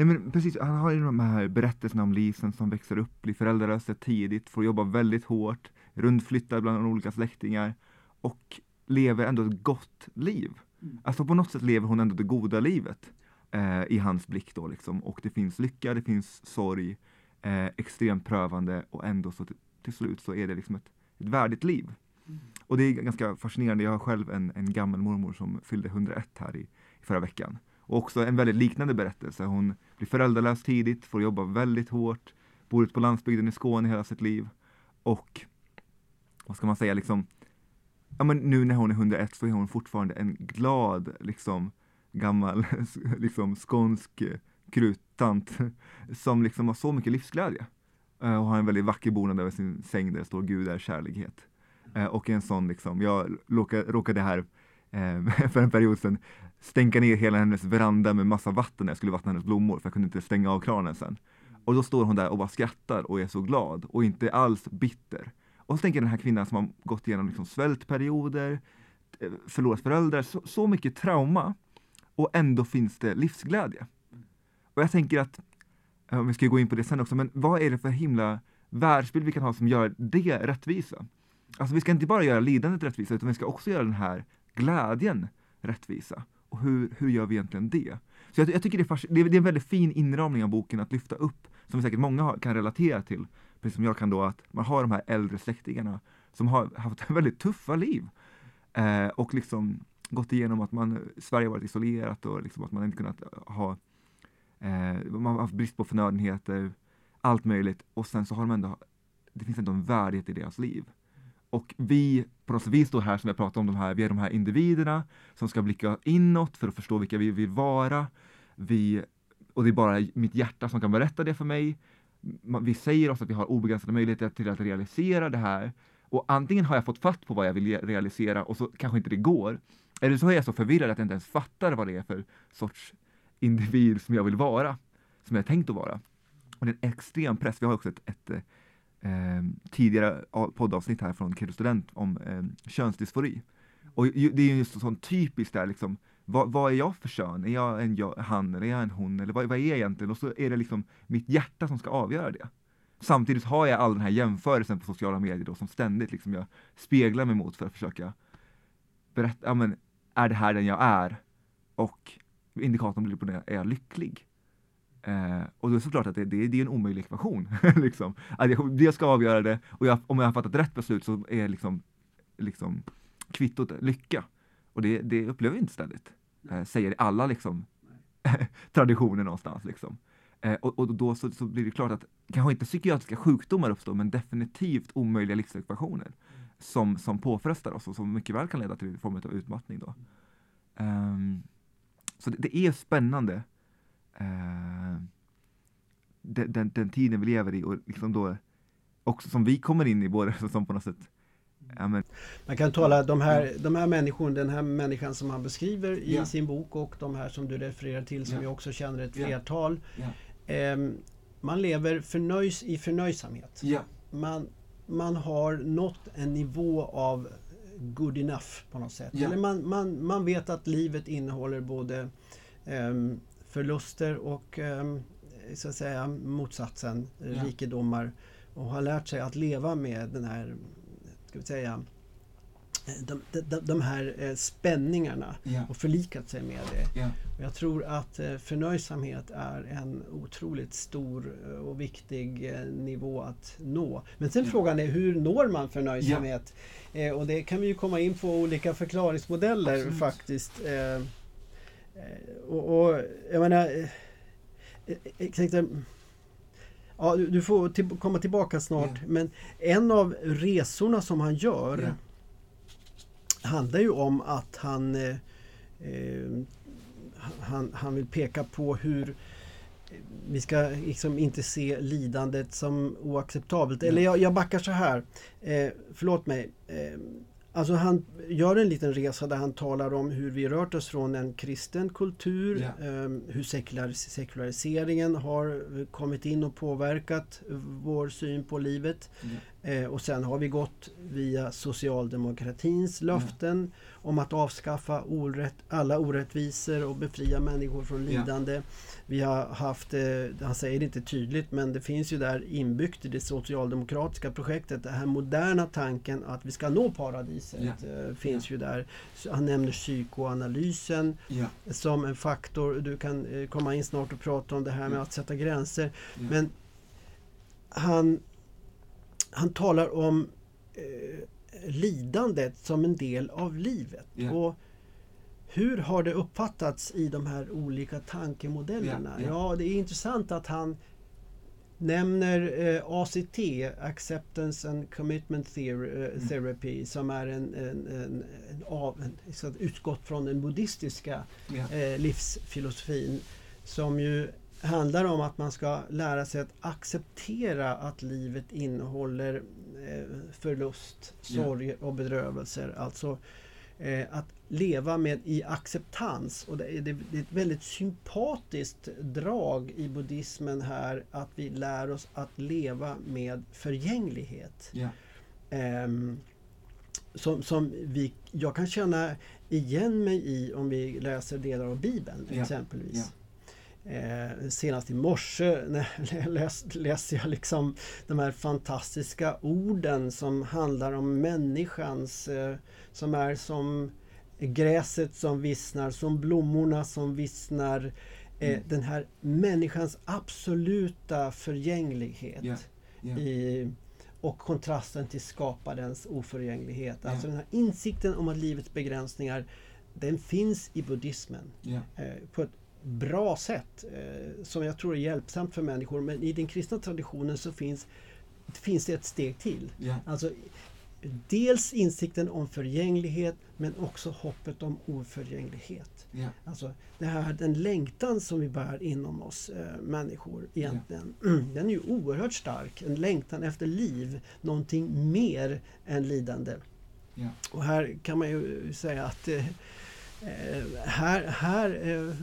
Nej men precis, han har ju de här berättelserna om Lisen som växer upp, blir föräldralösa tidigt, får jobba väldigt hårt, rundflyttar bland olika släktingar och lever ändå ett gott liv. Mm. Alltså på något sätt lever hon ändå det goda livet eh, i hans blick då liksom. Och det finns lycka, det finns sorg, eh, extremt prövande och ändå så till, till slut så är det liksom ett, ett värdigt liv. Mm. Och det är ganska fascinerande. Jag har själv en, en gammal mormor som fyllde 101 här i, i förra veckan. Och också en väldigt liknande berättelse. Hon blir föräldralös tidigt, får jobba väldigt hårt, bor ute på landsbygden i Skåne hela sitt liv. Och vad ska man säga, liksom, ja men nu när hon är 101 så är hon fortfarande en glad, liksom gammal, liksom skånsk kruttant som liksom har så mycket livsglädje. Eh, och har en väldigt vacker bonad över sin säng där det står Gud är kärlighet. Eh, och en sån liksom, jag råkade, här eh, för en period sedan stänka ner hela hennes veranda med massa vatten när jag skulle vattna hennes blommor för jag kunde inte stänga av kranen sen. Och då står hon där och bara skrattar och är så glad och inte alls bitter. Och så tänker jag den här kvinnan som har gått igenom liksom svältperioder, eh, förlorat föräldrar, så, så mycket trauma och ändå finns det livsglädje. Och jag tänker att, eh, vi ska gå in på det sen också, men vad är det för himla världsbild vi kan ha som gör det rättvisa? Alltså vi ska inte bara göra lidandet rättvisa, utan vi ska också göra den här glädjen rättvisa. Och hur, hur gör vi egentligen det? Så jag, jag tycker det är, det är, det är en väldigt fin inramning av boken att lyfta upp, som säkert många har, kan relatera till, precis som jag kan då, att man har de här äldre släktingarna som har haft väldigt tuffa liv. Eh, och liksom gått igenom att man, Sverige varit isolerat och liksom att man inte kunnat ha, eh, man har haft brist på förnödenheter, allt möjligt. Och sen så har de ändå, det finns ändå en värdighet i deras liv. Och vi, på något sätt, vi står här som jag pratar om de här, vi är de här individerna som ska blicka inåt för att förstå vilka vi vill vara. Vi, och det är bara mitt hjärta som kan berätta det för mig. vi säger oss att vi har obegränsade möjligheter till att realisera det här och antingen har jag fått fatt på vad jag vill realisera och så kanske inte det går. Eller så är jag så förvirrad att jag inte ens fattar vad det är för sorts individ som jag vill vara, som jag är tänkt att vara. Och det är en extrem press. Vi har också ett, ett eh, Ehm, tidigare poddavsnitt här från Kid Student om eh, könsdysfori. Och det är just sånt typiskt där liksom, vad, vad, är jag för kön? Är jag en jag, han eller är jag en hon? Eller vad, vad är jag egentligen? Och så är det liksom mitt hjärta som ska avgöra det. Samtidigt har jag all den här jämförelsen på sociala medier då som ständigt liksom jag speglar mig mot för att försöka berätta, ja men är det här den jag är? Och indikatorn blir på det, är jag lycklig? Eh, och då är det såklart att det, det, det är en omöjlig ekvation. liksom. att jag, jag ska avgöra det och jag, om jag har fattat rätt beslut så är liksom, liksom kvittot lycka. Och det, det upplever vi inte ständigt. Eh, säger alla liksom traditioner någonstans. Liksom. Eh, och, och, då så, så, blir det klart att kanske inte psykiatriska sjukdomar uppstår men definitivt omöjliga livsekvationer som, som påfrestar oss och som mycket väl kan leda till en form av utmattning. Då. Um, så det, det, är spännande uh, den, den, den, tiden vi lever i och liksom då också som vi kommer in i både som på något sätt Ja, men... Man kan tala de här, de här människorna, den här människan som han beskriver i ja. sin bok och de här som du refererar till som ja. jag också känner ett flertal. Eh, man lever förnöjs i förnöjsamhet. Man, man har nått en nivå av good enough på något sätt. Eller man, man, man vet att livet innehåller både eh, förluster och eh, så att säga motsatsen, rikedomar och har lärt sig att leva med den här ska vi säga, de, de, de här eh, spänningarna ja. och förlikat sig med det. Ja. Och jag tror att eh, förnöjsamhet är en otroligt stor eh, och viktig nivå att nå. Men sen ja. frågan är hur når man förnöjsamhet? Och det kan vi ju komma in på olika förklaringsmodeller Absolut. faktiskt. Eh, och, och, jag menar, jag tänkte, Ja, du får till, komma tillbaka snart. Mm. Men en av resorna som han gör mm. handlar ju om att han, eh, eh, han, han vill peka på hur vi ska liksom inte se lidandet som oacceptabelt. Eller jag, jag backar så här. Eh, förlåt mig. Eh, Alltså han gör en liten resa där han talar om hur vi rört oss från en kristen kultur, ja. eh, hur sekularis sekulariseringen har kommit in och påverkat vår syn på livet. Ja. Eh, och sen har vi gått via socialdemokratins löften ja. om att avskaffa orätt, alla orättvisor och befria människor från lidande. Vi har haft, eh, han säger det inte tydligt, men det finns ju där inbyggt i det socialdemokratiska projektet, den här moderna tanken att vi ska nå paradiset. Ja. Eh, finns ja. ju där. Han nämner psykoanalysen som en faktor. Du kan eh, komma in snart och prata om det här med att sätta gränser. Men han, han talar om eh, lidandet som en del av livet. Och hur har det uppfattats i de här olika tankemodellerna? Ja, ja. ja det är intressant att han nämner eh, ACT, Acceptance and Commitment eh, mm. Therapy, som är en, en, en, en av, utgått från den buddhistiska eh, livsfilosofin som ju handlar om att man ska lära sig att acceptera att livet innehåller eh, förlust, sorg och bedrövelser. Alltså eh, att leva med i acceptans. Och det är, det är ett väldigt sympatiskt drag i buddhismen här att vi lär oss att leva med förgänglighet. Yeah. Um, som, som vi, jag kan känna igen mig i om vi läser delar av Bibeln yeah. exempelvis. Yeah. Eh, senast i morse läste läs jag liksom de här fantastiska orden som handlar om människans, eh, som är som gräset som vissnar, som blommorna som vissnar. Eh, mm. Den här människans absoluta förgänglighet. Yeah. Yeah. I, och kontrasten till skaparens oförgänglighet. Yeah. Alltså den här insikten om att livets begränsningar den finns i buddhismen på ett bra sätt eh, som jag tror är hjälpsamt för människor. Men i den kristna traditionen så finns, finns det ett steg till. Alltså, dels insikten om förgänglighet men också hoppet om oförgänglighet. Ja. Alltså det här, den längtan som vi bär inom oss eh, människor egentligen, den är ju oerhört stark. En längtan efter liv, någonting mer än lidande. Ja. Och här kan man ju säga att eh, eh, här, här eh,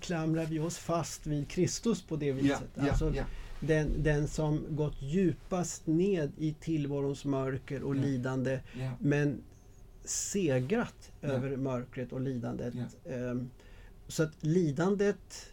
klamrar vi oss fast vid Kristus på det viset. ja, Alltså, ja. den, den som gått djupast ned i tillvarons mörker och lidande men segrat över mörkret och lidandet. Ehm, Så att lidandet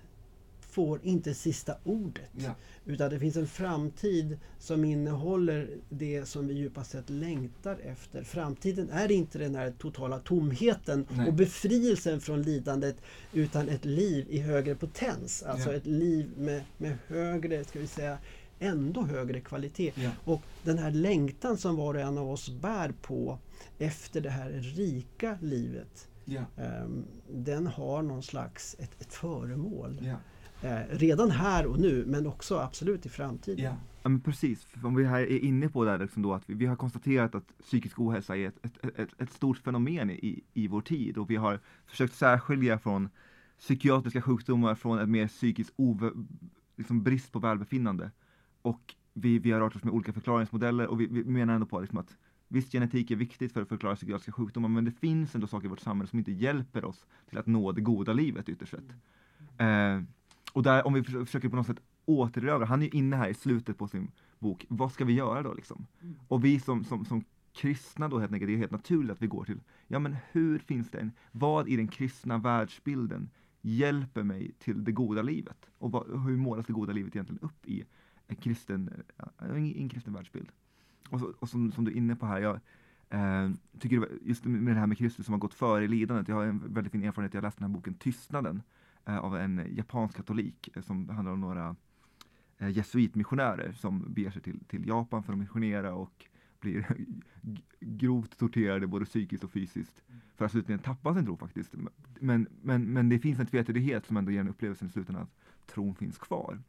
får inte sista ordet. Ja. Utan det finns en framtid som innehåller det som vi djupast sett längtar efter. Framtiden är inte den här totala tomheten Nej. och befrielsen från lidandet utan ett liv i högre potens. Alltså Ja. ett liv med, med högre, ska vi säga, ändå högre kvalitet. Ja. Och den här längtan som var och en av oss bär på efter det här rika livet Ja. ehm, den har någon slags ett, ett föremål. Ja. Eh, redan här och nu men också absolut i framtiden. Ja. Ja men precis, för om vi här är inne på det här liksom då att vi, vi har konstaterat att psykisk ohälsa är ett, ett, ett, ett stort fenomen i, i vår tid och vi har försökt särskilja från psykiatriska sjukdomar från ett mer psykiskt ove, liksom brist på välbefinnande. Och vi, vi har rört oss med olika förklaringsmodeller och vi, vi menar ändå på liksom att visst genetik är viktigt för att förklara psykiatriska sjukdomar men det finns ändå saker i vårt samhälle som inte hjälper oss till att nå det goda livet ytterst sett. Eh, och där, om vi förs- försöker på något sätt återerövra, han är ju inne här i slutet på sin bok, vad ska vi göra då liksom? Och vi som, som, som kristna då helt enkelt, det är helt naturligt att vi går till, ja men hur finns det en, vad i den kristna världsbilden hjälper mig till det goda livet? Och vad, hur målas det goda livet egentligen upp i en kristen, en kristen världsbild? Och, så, och som, som du är inne på här, jag eh, tycker just med det här med Kristus som har gått före i lidandet, jag har en väldigt fin erfarenhet, jag läste den här boken Tystnaden Eh, av en japansk katolik eh, som handlar om några eh, jesuitmissionärer som beger sig till, till Japan för att missionera och blir grovt torterade både psykiskt och fysiskt för att slutligen tappa sin tro faktiskt. Men, men, men det finns en tvetydighet som ändå ger en upplevelse i slutändan att tron finns kvar.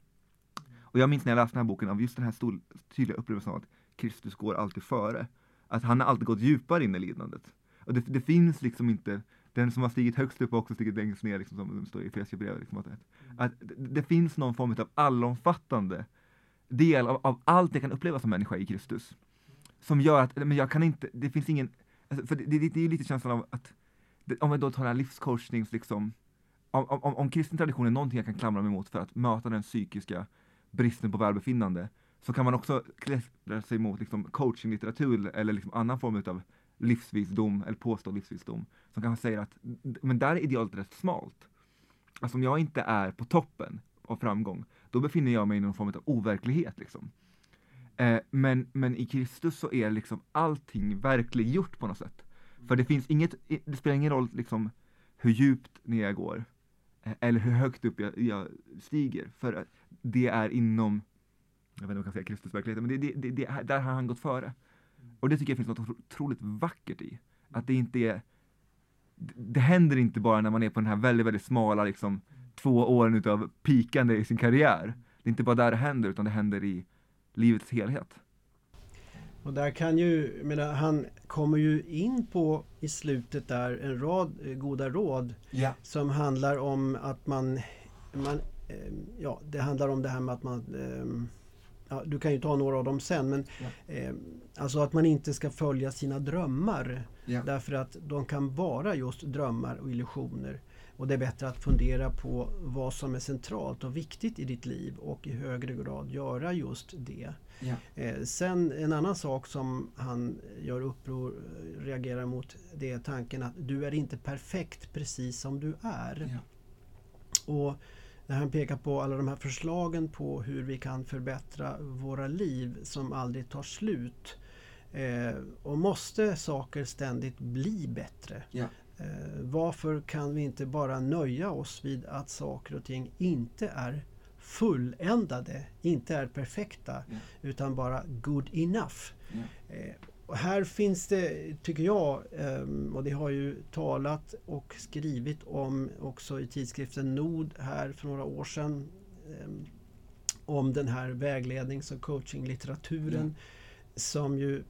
Och jag minns när jag läste den här boken av just den här stor, tydliga upplevelsen av att Kristus går alltid före. Att han har alltid gått djupare in i lidandet. Och det, det finns liksom inte den som har stigit högst upp har också stigit längst ner, liksom, som det står i Efesierbrevet. Liksom, att, att det, finns någon form av allomfattande del av, av allt jag kan uppleva som människa i Kristus. Som gör att, men jag kan inte, det finns ingen, alltså, för det, det, det är ju lite känslan av att, det, om vi då tar den här livscoachnings liksom, om, om, om kristen tradition är någonting jag kan klamra mig mot för att möta den psykiska bristen på välbefinnande, så kan man också klättra sig mot liksom, coachinglitteratur eller liksom annan form av livsvisdom eller påstådd livsvisdom som kanske säger att men där är idealet rätt smalt. Alltså om jag inte är på toppen av framgång, då befinner jag mig i någon form av overklighet. Liksom. Eh, men, men i Kristus så är liksom allting verkliggjort på något sätt. För det finns inget, det spelar ingen roll liksom hur djupt ner jag går eh, eller hur högt upp jag, jag stiger. För det är inom, jag vet inte om jag kan säga Kristus verklighet, men det, det, det, det, där har han gått före. Och det tycker jag finns något otro- otroligt vackert i. Att det inte är, det, händer inte bara när man är på den här väldigt, väldigt smala liksom två åren utav pikande i sin karriär. Det är inte bara där det händer, utan det händer i livets helhet. Och där kan ju, menar, han kommer ju in på i slutet där en rad eh, goda råd Ja. som handlar om att man, man eh, ja det handlar om det här med att man eh, Ja, du kan ju ta några av dem sen men Ja. eh, alltså att man inte ska följa sina drömmar Ja. därför att de kan vara just drömmar och illusioner. Och det är bättre att fundera på vad som är centralt och viktigt i ditt liv och i högre grad göra just det. Ja. Eh, sen en annan sak som han gör uppror, reagerar mot, det är tanken att du är inte perfekt precis som du är. Och när han pekar på alla de här förslagen på hur vi kan förbättra våra liv som aldrig tar slut. Eh, och måste saker ständigt bli bättre? Ja. Eh, varför kan vi inte bara nöja oss vid att saker och ting inte är fulländade, inte är perfekta, Ja. utan bara good enough? Ja. Eh, och här finns det, tycker jag, ehm, och det har ju talat och skrivit om också i tidskriften Nord här för några år sedan, ehm, om den här väglednings och coachinglitteraturen som ju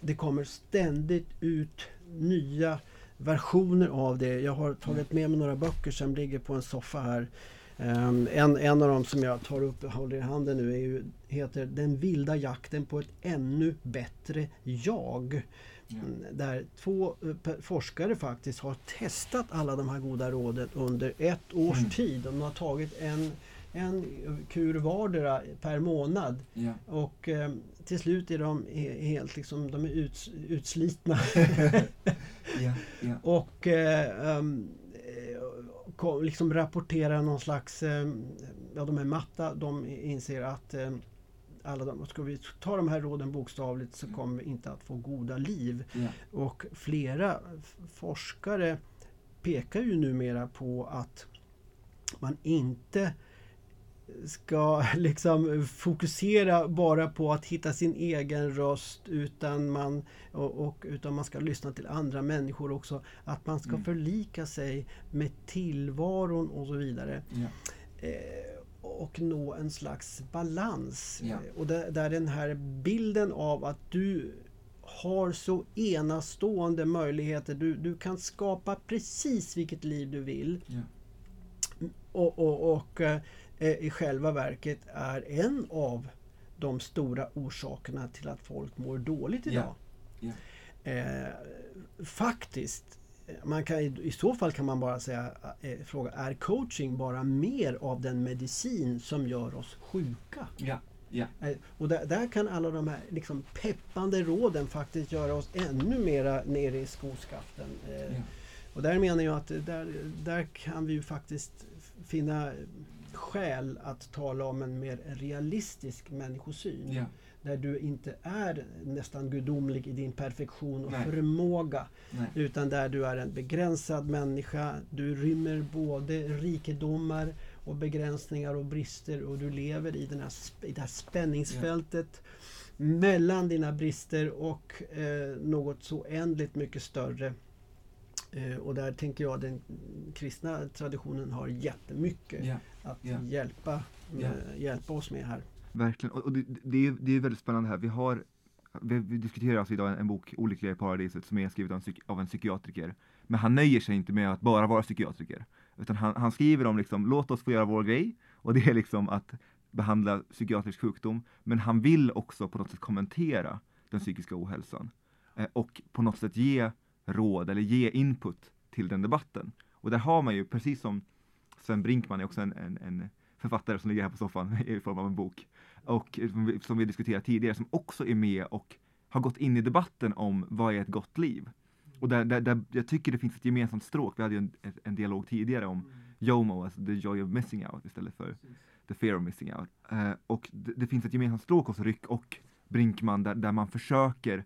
det kommer ständigt ut nya versioner av det. Jag har tagit med mig några böcker som ligger på en soffa här. Um, en, en av dem som jag tar upp och håller i handen nu är ju, heter Den vilda jakten på ett ännu bättre jag. Ja. Mm, där två uh, forskare faktiskt har testat alla de här goda råden under ett års mm. tid. De har tagit en, en kur vardera per månad. Ja. Och um, till slut är de helt liksom, de är uts, utslitna. ja, och um, liksom rapporterar någon slags, eh, ja de är matta, de inser att eh, alla de, ska vi ta de här råden bokstavligt så kommer vi inte att få goda liv. Yeah. Och flera forskare pekar ju numera på att man inte ska liksom fokusera bara på att hitta sin egen röst utan man, och, och utan man ska lyssna till andra människor också. Att man ska mm. förlika sig med tillvaron och så vidare. Ja. Eh, och nå en slags balans. Ja. Och där, där den här bilden av att du har så enastående möjligheter. Du, du kan skapa precis vilket liv du vill. Ja. Och, och, och eh, i själva verket är en av de stora orsakerna till att folk mår dåligt idag. Yeah. Eh, faktiskt, man kan, i så fall kan man bara säga, eh, fråga, är coaching bara mer av den medicin som gör oss sjuka? Yeah. Yeah. Och där, där, kan alla de här liksom, peppande råden faktiskt göra oss ännu mera nere i skoskaften. Eh, och där menar jag att där, där kan vi ju faktiskt finna skäl att tala om en mer realistisk människosyn. Ja. Där du inte är nästan gudomlig i din perfektion och Nej. förmåga. Nej. Utan där du är en begränsad människa. Du rymmer både rikedomar och begränsningar och brister och du lever i, den här, i det här spänningsfältet ja. mellan dina brister och eh, något så oändligt mycket större Eh, och där tänker jag den kristna traditionen har jättemycket yeah. att yeah. Hjälpa, yeah. hjälpa oss med här. Verkligen, och, och det, det, är, det är väldigt spännande här. Vi har vi, vi diskuterar alltså idag en, en bok, Olyckliga i paradiset, som är skriven av en, av en psykiatriker. Men han nöjer sig inte med att bara vara psykiatriker. Utan han, han skriver om liksom, låt oss få göra vår grej. Och det är liksom att behandla psykiatrisk sjukdom. Men han vill också på något sätt kommentera den psykiska ohälsan. Eh, och på något sätt ge råd eller ge input till den debatten. Och där har man ju, precis som Sven Brinkman är också en, en, en författare som ligger här på soffan i form av en bok. Och som vi diskuterat tidigare, som också är med och har gått in i debatten om vad är ett gott liv. Och där, där, där jag tycker det finns ett gemensamt stråk. Vi hade ju en, en dialog tidigare om JOMO, alltså the joy of missing out istället för the fear of missing out. Uh, och det, det, finns ett gemensamt stråk hos Ryck och Brinkman där, där man försöker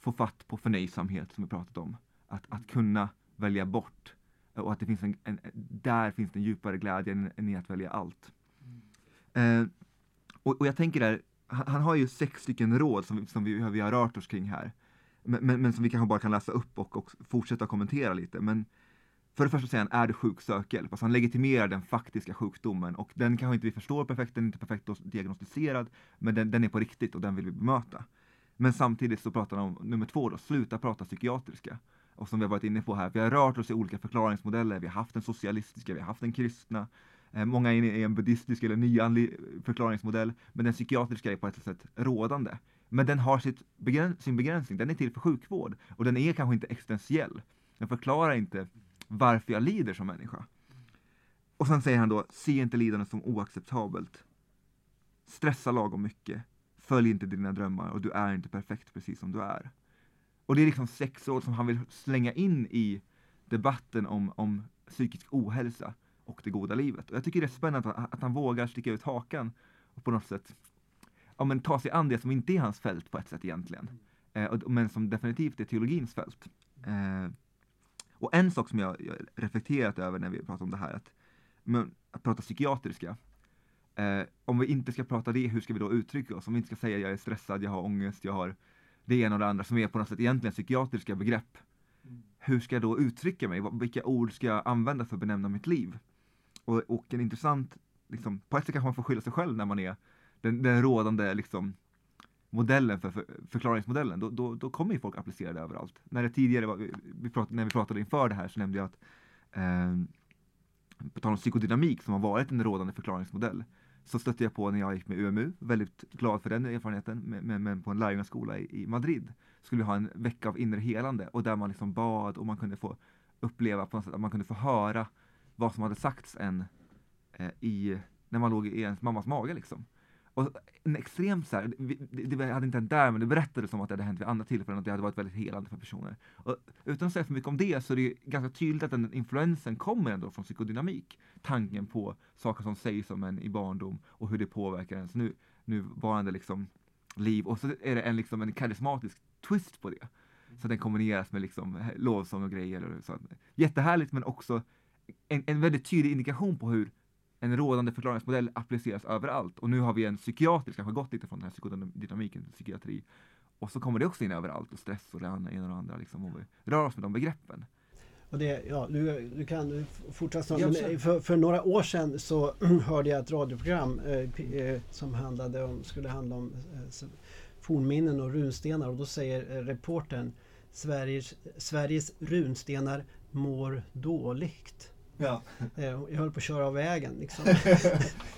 få fatt på förnöjsamhet som vi pratat om. Att, att kunna välja bort och att det finns en, en där finns den djupare glädjen än i att välja allt. Mm. Eh, och, och, jag tänker där, han, han, har ju sex stycken råd som, vi, som vi, vi har rört oss kring här. Men, men, men, som vi kanske bara kan läsa upp och, och fortsätta kommentera lite. Men för det första säger han, är du sjuk, sök hjälp. Alltså han legitimerar den faktiska sjukdomen och den kanske inte vi förstår perfekt, den är inte perfekt diagnostiserad, men den, den är på riktigt och den vill vi bemöta. Men samtidigt så pratar han om nummer två då, sluta prata psykiatriska. Och som vi har varit inne på här, vi har rört oss i olika förklaringsmodeller. Vi har haft den socialistiska, vi har haft den kristna. Eh, många är i en buddhistisk eller nyandlig eh, förklaringsmodell. Men den psykiatriska är på ett sätt rådande. Men den har sitt begräns sin begränsning, den är till för sjukvård. Och den är kanske inte existentiell. Den förklarar inte varför jag lider som människa. Och sen säger han då, se inte lidande som oacceptabelt. Stressa lagom mycket. Följ inte dina drömmar och du är inte perfekt precis som du är. Och det är liksom sex år som han vill slänga in i debatten om, om psykisk ohälsa och det goda livet. Och jag tycker det är spännande att, att han vågar sticka ut hakan och på något sätt ja, men ta sig an det som inte är hans fält på ett sätt egentligen. Eh, men som definitivt är teologins fält. Eh, och en sak som jag, jag reflekterat över när vi pratar om det här, att, men, att prata psykiatriska, Eh, om vi inte ska prata det, hur ska vi då uttrycka oss? Om vi inte ska säga jag är stressad, jag har ångest, jag har det ena och det andra som är på något sätt egentligen psykiatriska begrepp. Mm. Hur ska jag då uttrycka mig? Vilka ord ska jag använda för att benämna mitt liv? Och, och en intressant, liksom, på ett sätt kanske man får skylla sig själv när man är den, den rådande liksom, modellen, för, för förklaringsmodellen, då, då, då kommer ju folk applicera det överallt. När det tidigare var, vi pratade, när vi pratade inför det här så nämnde jag att eh, på tal om psykodynamik som har varit en rådande förklaringsmodell så stötte jag på när jag gick med UMU, väldigt glad för den erfarenheten, men, men på en lärjungaskola i, i Madrid. Skulle vi ha en vecka av inre helande och där man liksom bad och man kunde få uppleva på något sätt att man kunde få höra vad som hade sagts en eh, i, när man låg i ens mammas mage liksom. Och en extrem, så här, det, det hade inte hänt där, men det berättades som att det hade hänt vid andra tillfällen, att det hade varit väldigt helande för personer. Och utan att säga för mycket om det så är det ganska tydligt att den influensen kommer ändå från psykodynamik. Tanken på saker som sägs om en i barndom och hur det påverkar ens nu, nuvarande liksom liv. Och så är det en, liksom en karismatisk twist på det. Så den kombineras med liksom lovsång och grejer. Och så. Jättehärligt men också en, en väldigt tydlig indikation på hur en rådande förklaringsmodell appliceras överallt. Och nu har vi en psykiatrisk, kanske gått lite från den här psykodynamiken till psykiatri. Och så kommer det också in överallt och stress och det ena och det andra liksom. Och vi rör oss med de begreppen. Och det, ja, du, du kan fortsätta. Men för, för, några år sedan så hörde jag ett radioprogram eh, eh, som handlade om, skulle handla om eh, fornminnen och runstenar och då säger eh, reporten Sveriges, Sveriges runstenar mår dåligt. Ja. Eh, jag höll på att köra av vägen. Liksom.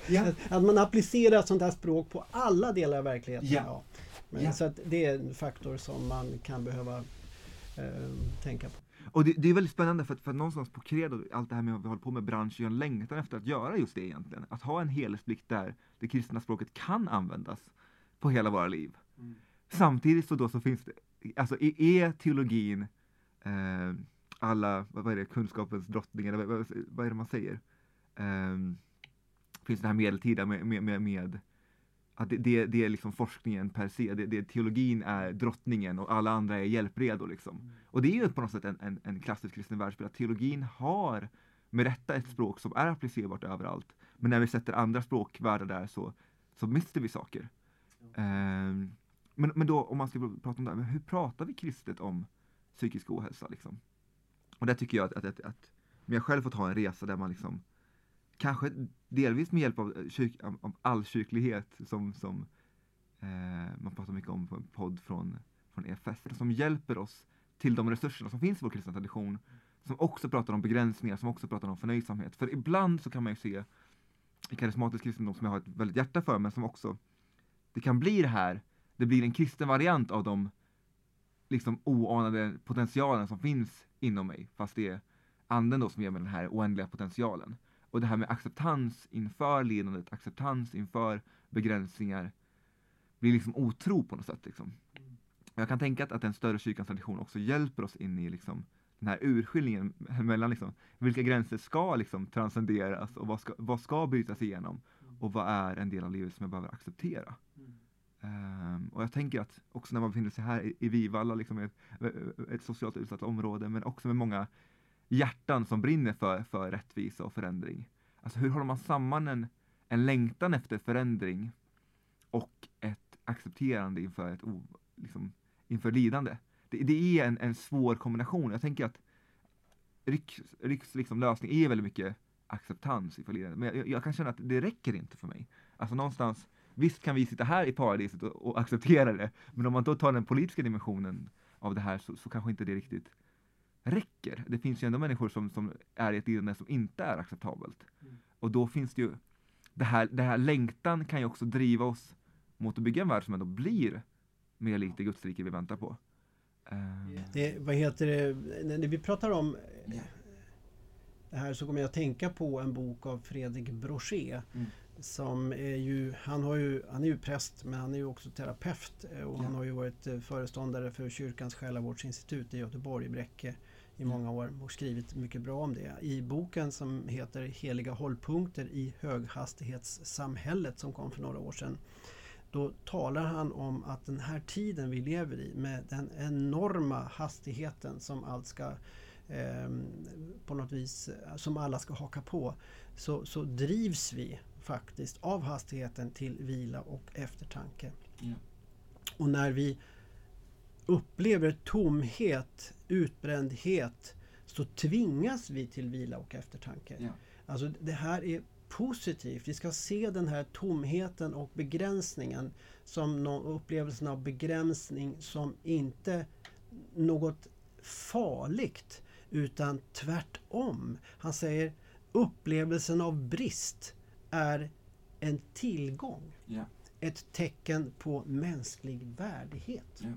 ja. Att man applicerar sånt här språk på alla delar av verkligheten. Ja. ja. Men. Så att det är en faktor som man kan behöva eh, tänka på. Och det, det, är väldigt spännande för att, för att någonstans på Credo, allt det här med att vi håller på med branschen, en längtan efter att göra just det egentligen. Att ha en helhetsblick där det kristna språket kan användas på hela våra liv. Mm. Samtidigt så då så finns det, alltså är teologin eh, alla, vad är det, kunskapens drottning, eller vad, vad är det man säger? Um, finns det här medeltida med, med, med, med att det, det, det, är liksom forskningen per se, det, det, teologin är drottningen och alla andra är hjälpredo. Liksom. Mm. Och det är ju på något sätt en, en, en klassisk kristen världsbild, att teologin har med rätta ett språk som är applicerbart överallt. Men när vi sätter andra språkvärldar där så, så mister vi saker. Mm. Um, men, men då om man ska prata om det här, hur pratar vi kristet om psykisk ohälsa? Liksom? Och där tycker jag att, att, att, att jag själv fått ha en resa där man liksom kanske delvis med hjälp av, eh, kyrk, av allkyrklighet som, som eh, man pratar mycket om på en podd från, från EFS, som hjälper oss till de resurserna som finns i vår kristna tradition, som också pratar om begränsningar, som också pratar om förnöjsamhet. För ibland så kan man ju se i karismatisk kristendom som jag har ett väldigt hjärta för, men som också, det kan bli det här, det blir en kristen variant av de liksom oanade potentialen som finns inom mig, fast det är anden då som ger mig den här oändliga potentialen. Och det här med acceptans inför lidandet, acceptans inför begränsningar, blir liksom otro på något sätt. Liksom. Jag kan tänka att, att den större kyrkans tradition också hjälper oss in i liksom, den här urskiljningen mellan liksom, vilka gränser ska liksom transcenderas och vad ska, vad ska brytas igenom och vad är en del av livet som jag behöver acceptera. Mm. Um, och jag tänker att också när man befinner sig här i, i Vivalla, liksom ett, ett socialt utsatt område, men också med många hjärtan som brinner för, för rättvisa och förändring. Alltså hur håller man samman en, en längtan efter förändring och ett accepterande inför, ett, liksom, inför lidande? Det, det är en, en svår kombination. Jag tänker att Riks, Riks liksom lösning är väldigt mycket acceptans inför lidande, men jag, jag kan känna att det räcker inte för mig. Alltså någonstans Visst kan vi sitta här i paradiset och, och acceptera det, men om man då tar den politiska dimensionen av det här så, så kanske inte det riktigt räcker. Det finns ju ändå människor som, som är i ett lidande som inte är acceptabelt. Mm. Och då finns det ju, det här, det här längtan kan ju också driva oss mot att bygga en värld som ändå blir mer likt det Gudsrike vi väntar på. Uh. Det, vad heter det, när vi pratar om det här så kommer jag att tänka på en bok av Fredrik Brochet mm som är ju, han, har ju, han är ju präst men han är ju också terapeut eh, och ja. han har ju varit eh, föreståndare för kyrkans själavårdsinstitut i Göteborg, i Bräcke i många år och skrivit mycket bra om det. I boken som heter Heliga hållpunkter i höghastighetssamhället som kom för några år sedan då talar han om att den här tiden vi lever i med den enorma hastigheten som allt ska eh, på något vis, som alla ska haka på, så, så drivs vi faktiskt av hastigheten till vila och eftertanke. Ja. Och när vi upplever tomhet, utbrändhet så tvingas vi till vila och eftertanke. Ja. Alltså det här är positivt. Vi ska se den här tomheten och begränsningen som upplevelsen av begränsning som inte något farligt utan tvärtom. Han säger upplevelsen av brist är en tillgång. Ja. Ett tecken på mänsklig värdighet. Ja.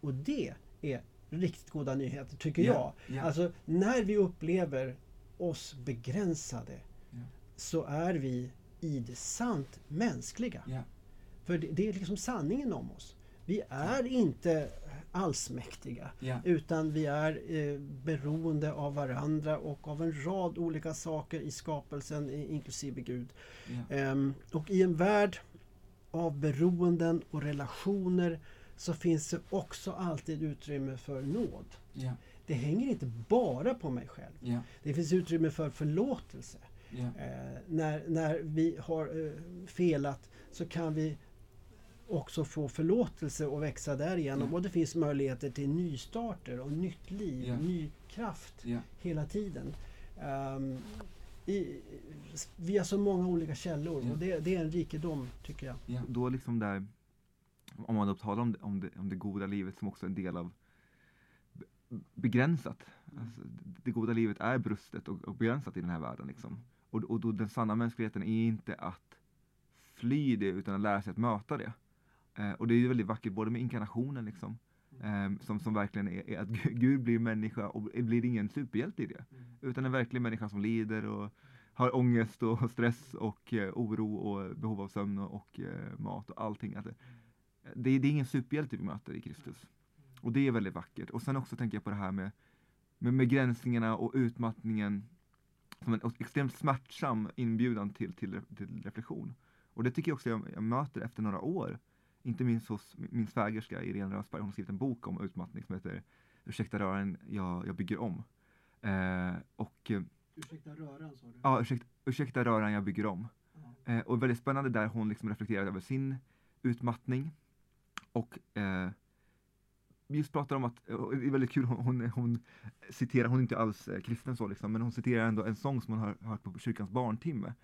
Och det är riktigt goda nyheter tycker Ja, jag. ja. Alltså när vi upplever oss begränsade så är vi i det sant mänskliga. För det, det är liksom sanningen om oss. Vi är inte allsmäktiga Ja. utan vi är eh, beroende av varandra och av en rad olika saker i skapelsen inklusive Gud. Ja. Ehm, och i en värld av beroenden och relationer så finns det också alltid utrymme för nåd. Ja. Det hänger inte bara på mig själv. Det finns utrymme för förlåtelse. Eh, när, när vi har eh, felat så kan vi också få förlåtelse och växa därigenom. Ja. Och det finns möjligheter till nystarter och nytt liv, Ja. ny kraft Ja. hela tiden. Ehm, i, via så många olika källor Ja. och det, det är en rikedom tycker jag. Ja. Då liksom där, om man då talar om det, om det, om det goda livet som också en del av be- begränsat. Alltså, det goda livet är brustet och, och begränsat i den här världen. Liksom. Och, och då den sanna mänskligheten är inte att fly det utan att lära sig att möta det. Eh, och det är ju väldigt vackert både med inkarnationen liksom. Eh, som, som verkligen är, är att Gu- Gud blir människa och blir ingen superhjälte i det. Utan en verklig människa som lider och har ångest och stress och eh, oro och behov av sömn och, och eh, mat och allting. Att det, det, det är ingen superhjälte vi möter i Kristus. Och det är väldigt vackert. Och sen också tänker jag på det här med, med begränsningarna och utmattningen som en extremt smärtsam inbjudan till, till, till reflektion. Och det tycker jag också jag, jag möter efter några år. Inte minst hos min svägerska Irene Rösberg. Hon har skrivit en bok om utmattning som heter Ursäkta röran, jag, jag bygger om. Eh, och eh, Ursäkta röran sa du? Ja, ursäkta, ursäkta röran, jag bygger om. Ja. Eh, och väldigt spännande där hon liksom reflekterar över sin utmattning. Och eh, just pratar om att, och det är väldigt kul, hon, hon, hon citerar, hon är inte alls eh, kristen så liksom, men hon citerar ändå en sång som hon har hört på kyrkans barntimme.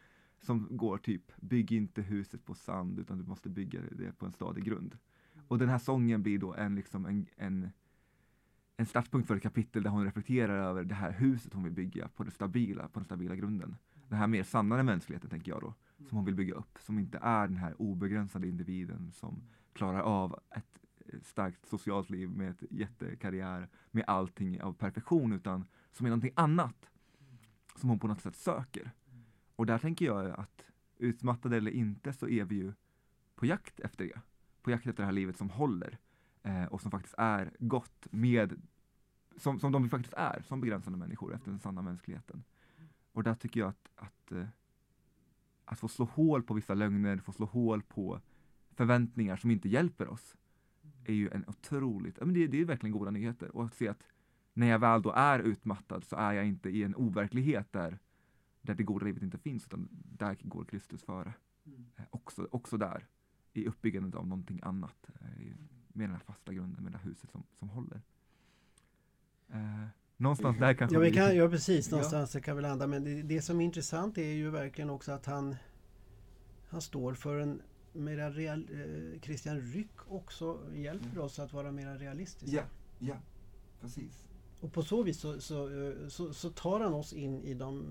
Som går typ, bygg inte huset på sand utan du måste bygga det på en stadig grund. Och den här sången blir då en, liksom en, en, en startpunkt för ett kapitel där hon reflekterar över det här huset hon vill bygga på det stabila, på den stabila grunden. Den här mer sannare mänskligheten tänker jag då, som hon vill bygga upp, som inte är den här obegränsade individen som klarar av ett eh, starkt socialt liv med ett jättekarriär, med allting av perfektion, utan som är någonting annat som hon på något sätt söker. Och där tänker jag att utmattade eller inte så är vi ju på jakt efter det. På jakt efter det här livet som håller eh, och som faktiskt är gott med, som, som de vi faktiskt är, som begränsande människor efter den sanna mänskligheten. Och där tycker jag att, att, eh, att få slå hål på vissa lögner, få slå hål på förväntningar som inte hjälper oss är ju en otroligt, men det, det är verkligen goda nyheter. Och att se att när jag väl då är utmattad så är jag inte i en overklighet där, där det goda livet inte finns, utan där går Kristus före. Mm. Eh, också, också där, i uppbyggandet av någonting annat, eh, med den här fasta grunden, med det här huset som, som håller. Eh, någonstans där kanske Ja, vi kan, ja precis, Ja. någonstans det kan vi landa. Men det, det som är intressant är ju verkligen också att han, han står för en mera real, eh, Christian Ryck också hjälper Mm. oss att vara mera realistiska. Ja, ja, precis. Och på så vis så, så, eh, så, så tar han oss in i de,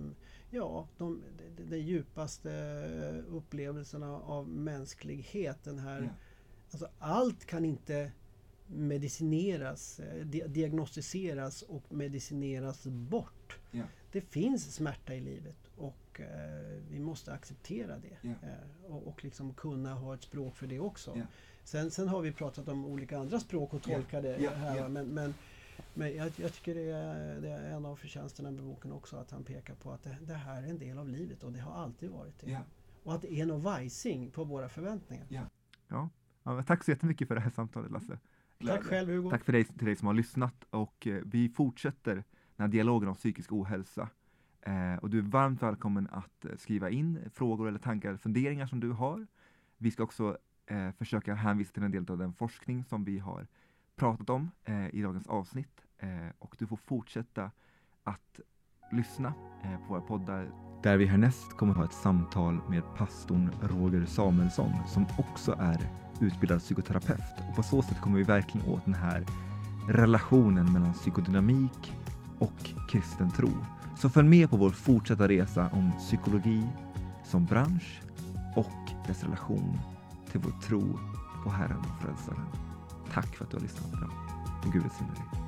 ja, de, de, de djupaste upplevelserna av mänsklighet. Den här, Ja. alltså allt kan inte medicineras, eh, di- diagnostiseras och medicineras bort. Ja. Det finns smärta i livet och eh, vi måste acceptera det. Ja. Eh, och, och liksom kunna ha ett språk för det också. Ja. Sen, sen har vi pratat om olika andra språk och Ja. tolka det här. Men, men, men jag, jag tycker det är, det är en av förtjänsterna med boken också att han pekar på att det, det här är en del av livet och det har alltid varit det. Ja. Och att det är någon vajsing på våra förväntningar. Ja, men tack så jättemycket för det här samtalet Lasse. Tack själv Hugo. Tack för dig, till dig som har lyssnat och eh, vi fortsätter den här dialogen om psykisk ohälsa. Eh, och du är varmt välkommen att eh, skriva in frågor eller tankar eller funderingar som du har. Vi ska också eh, försöka hänvisa till en del av den forskning som vi har pratat om eh, i dagens avsnitt. Eh, och du får fortsätta att lyssna eh, på våra poddar Där vi härnäst kommer ha ett samtal med pastorn Roger Samuelsson som också är utbildad psykoterapeut och på så sätt kommer vi verkligen åt den här relationen mellan psykodynamik och kristen tro. Så följ med på vår fortsatta resa om psykologi som bransch och dess relation till vår tro på Herren och Frälsaren. Tack för att du har lyssnat idag och Gud välsigne dig.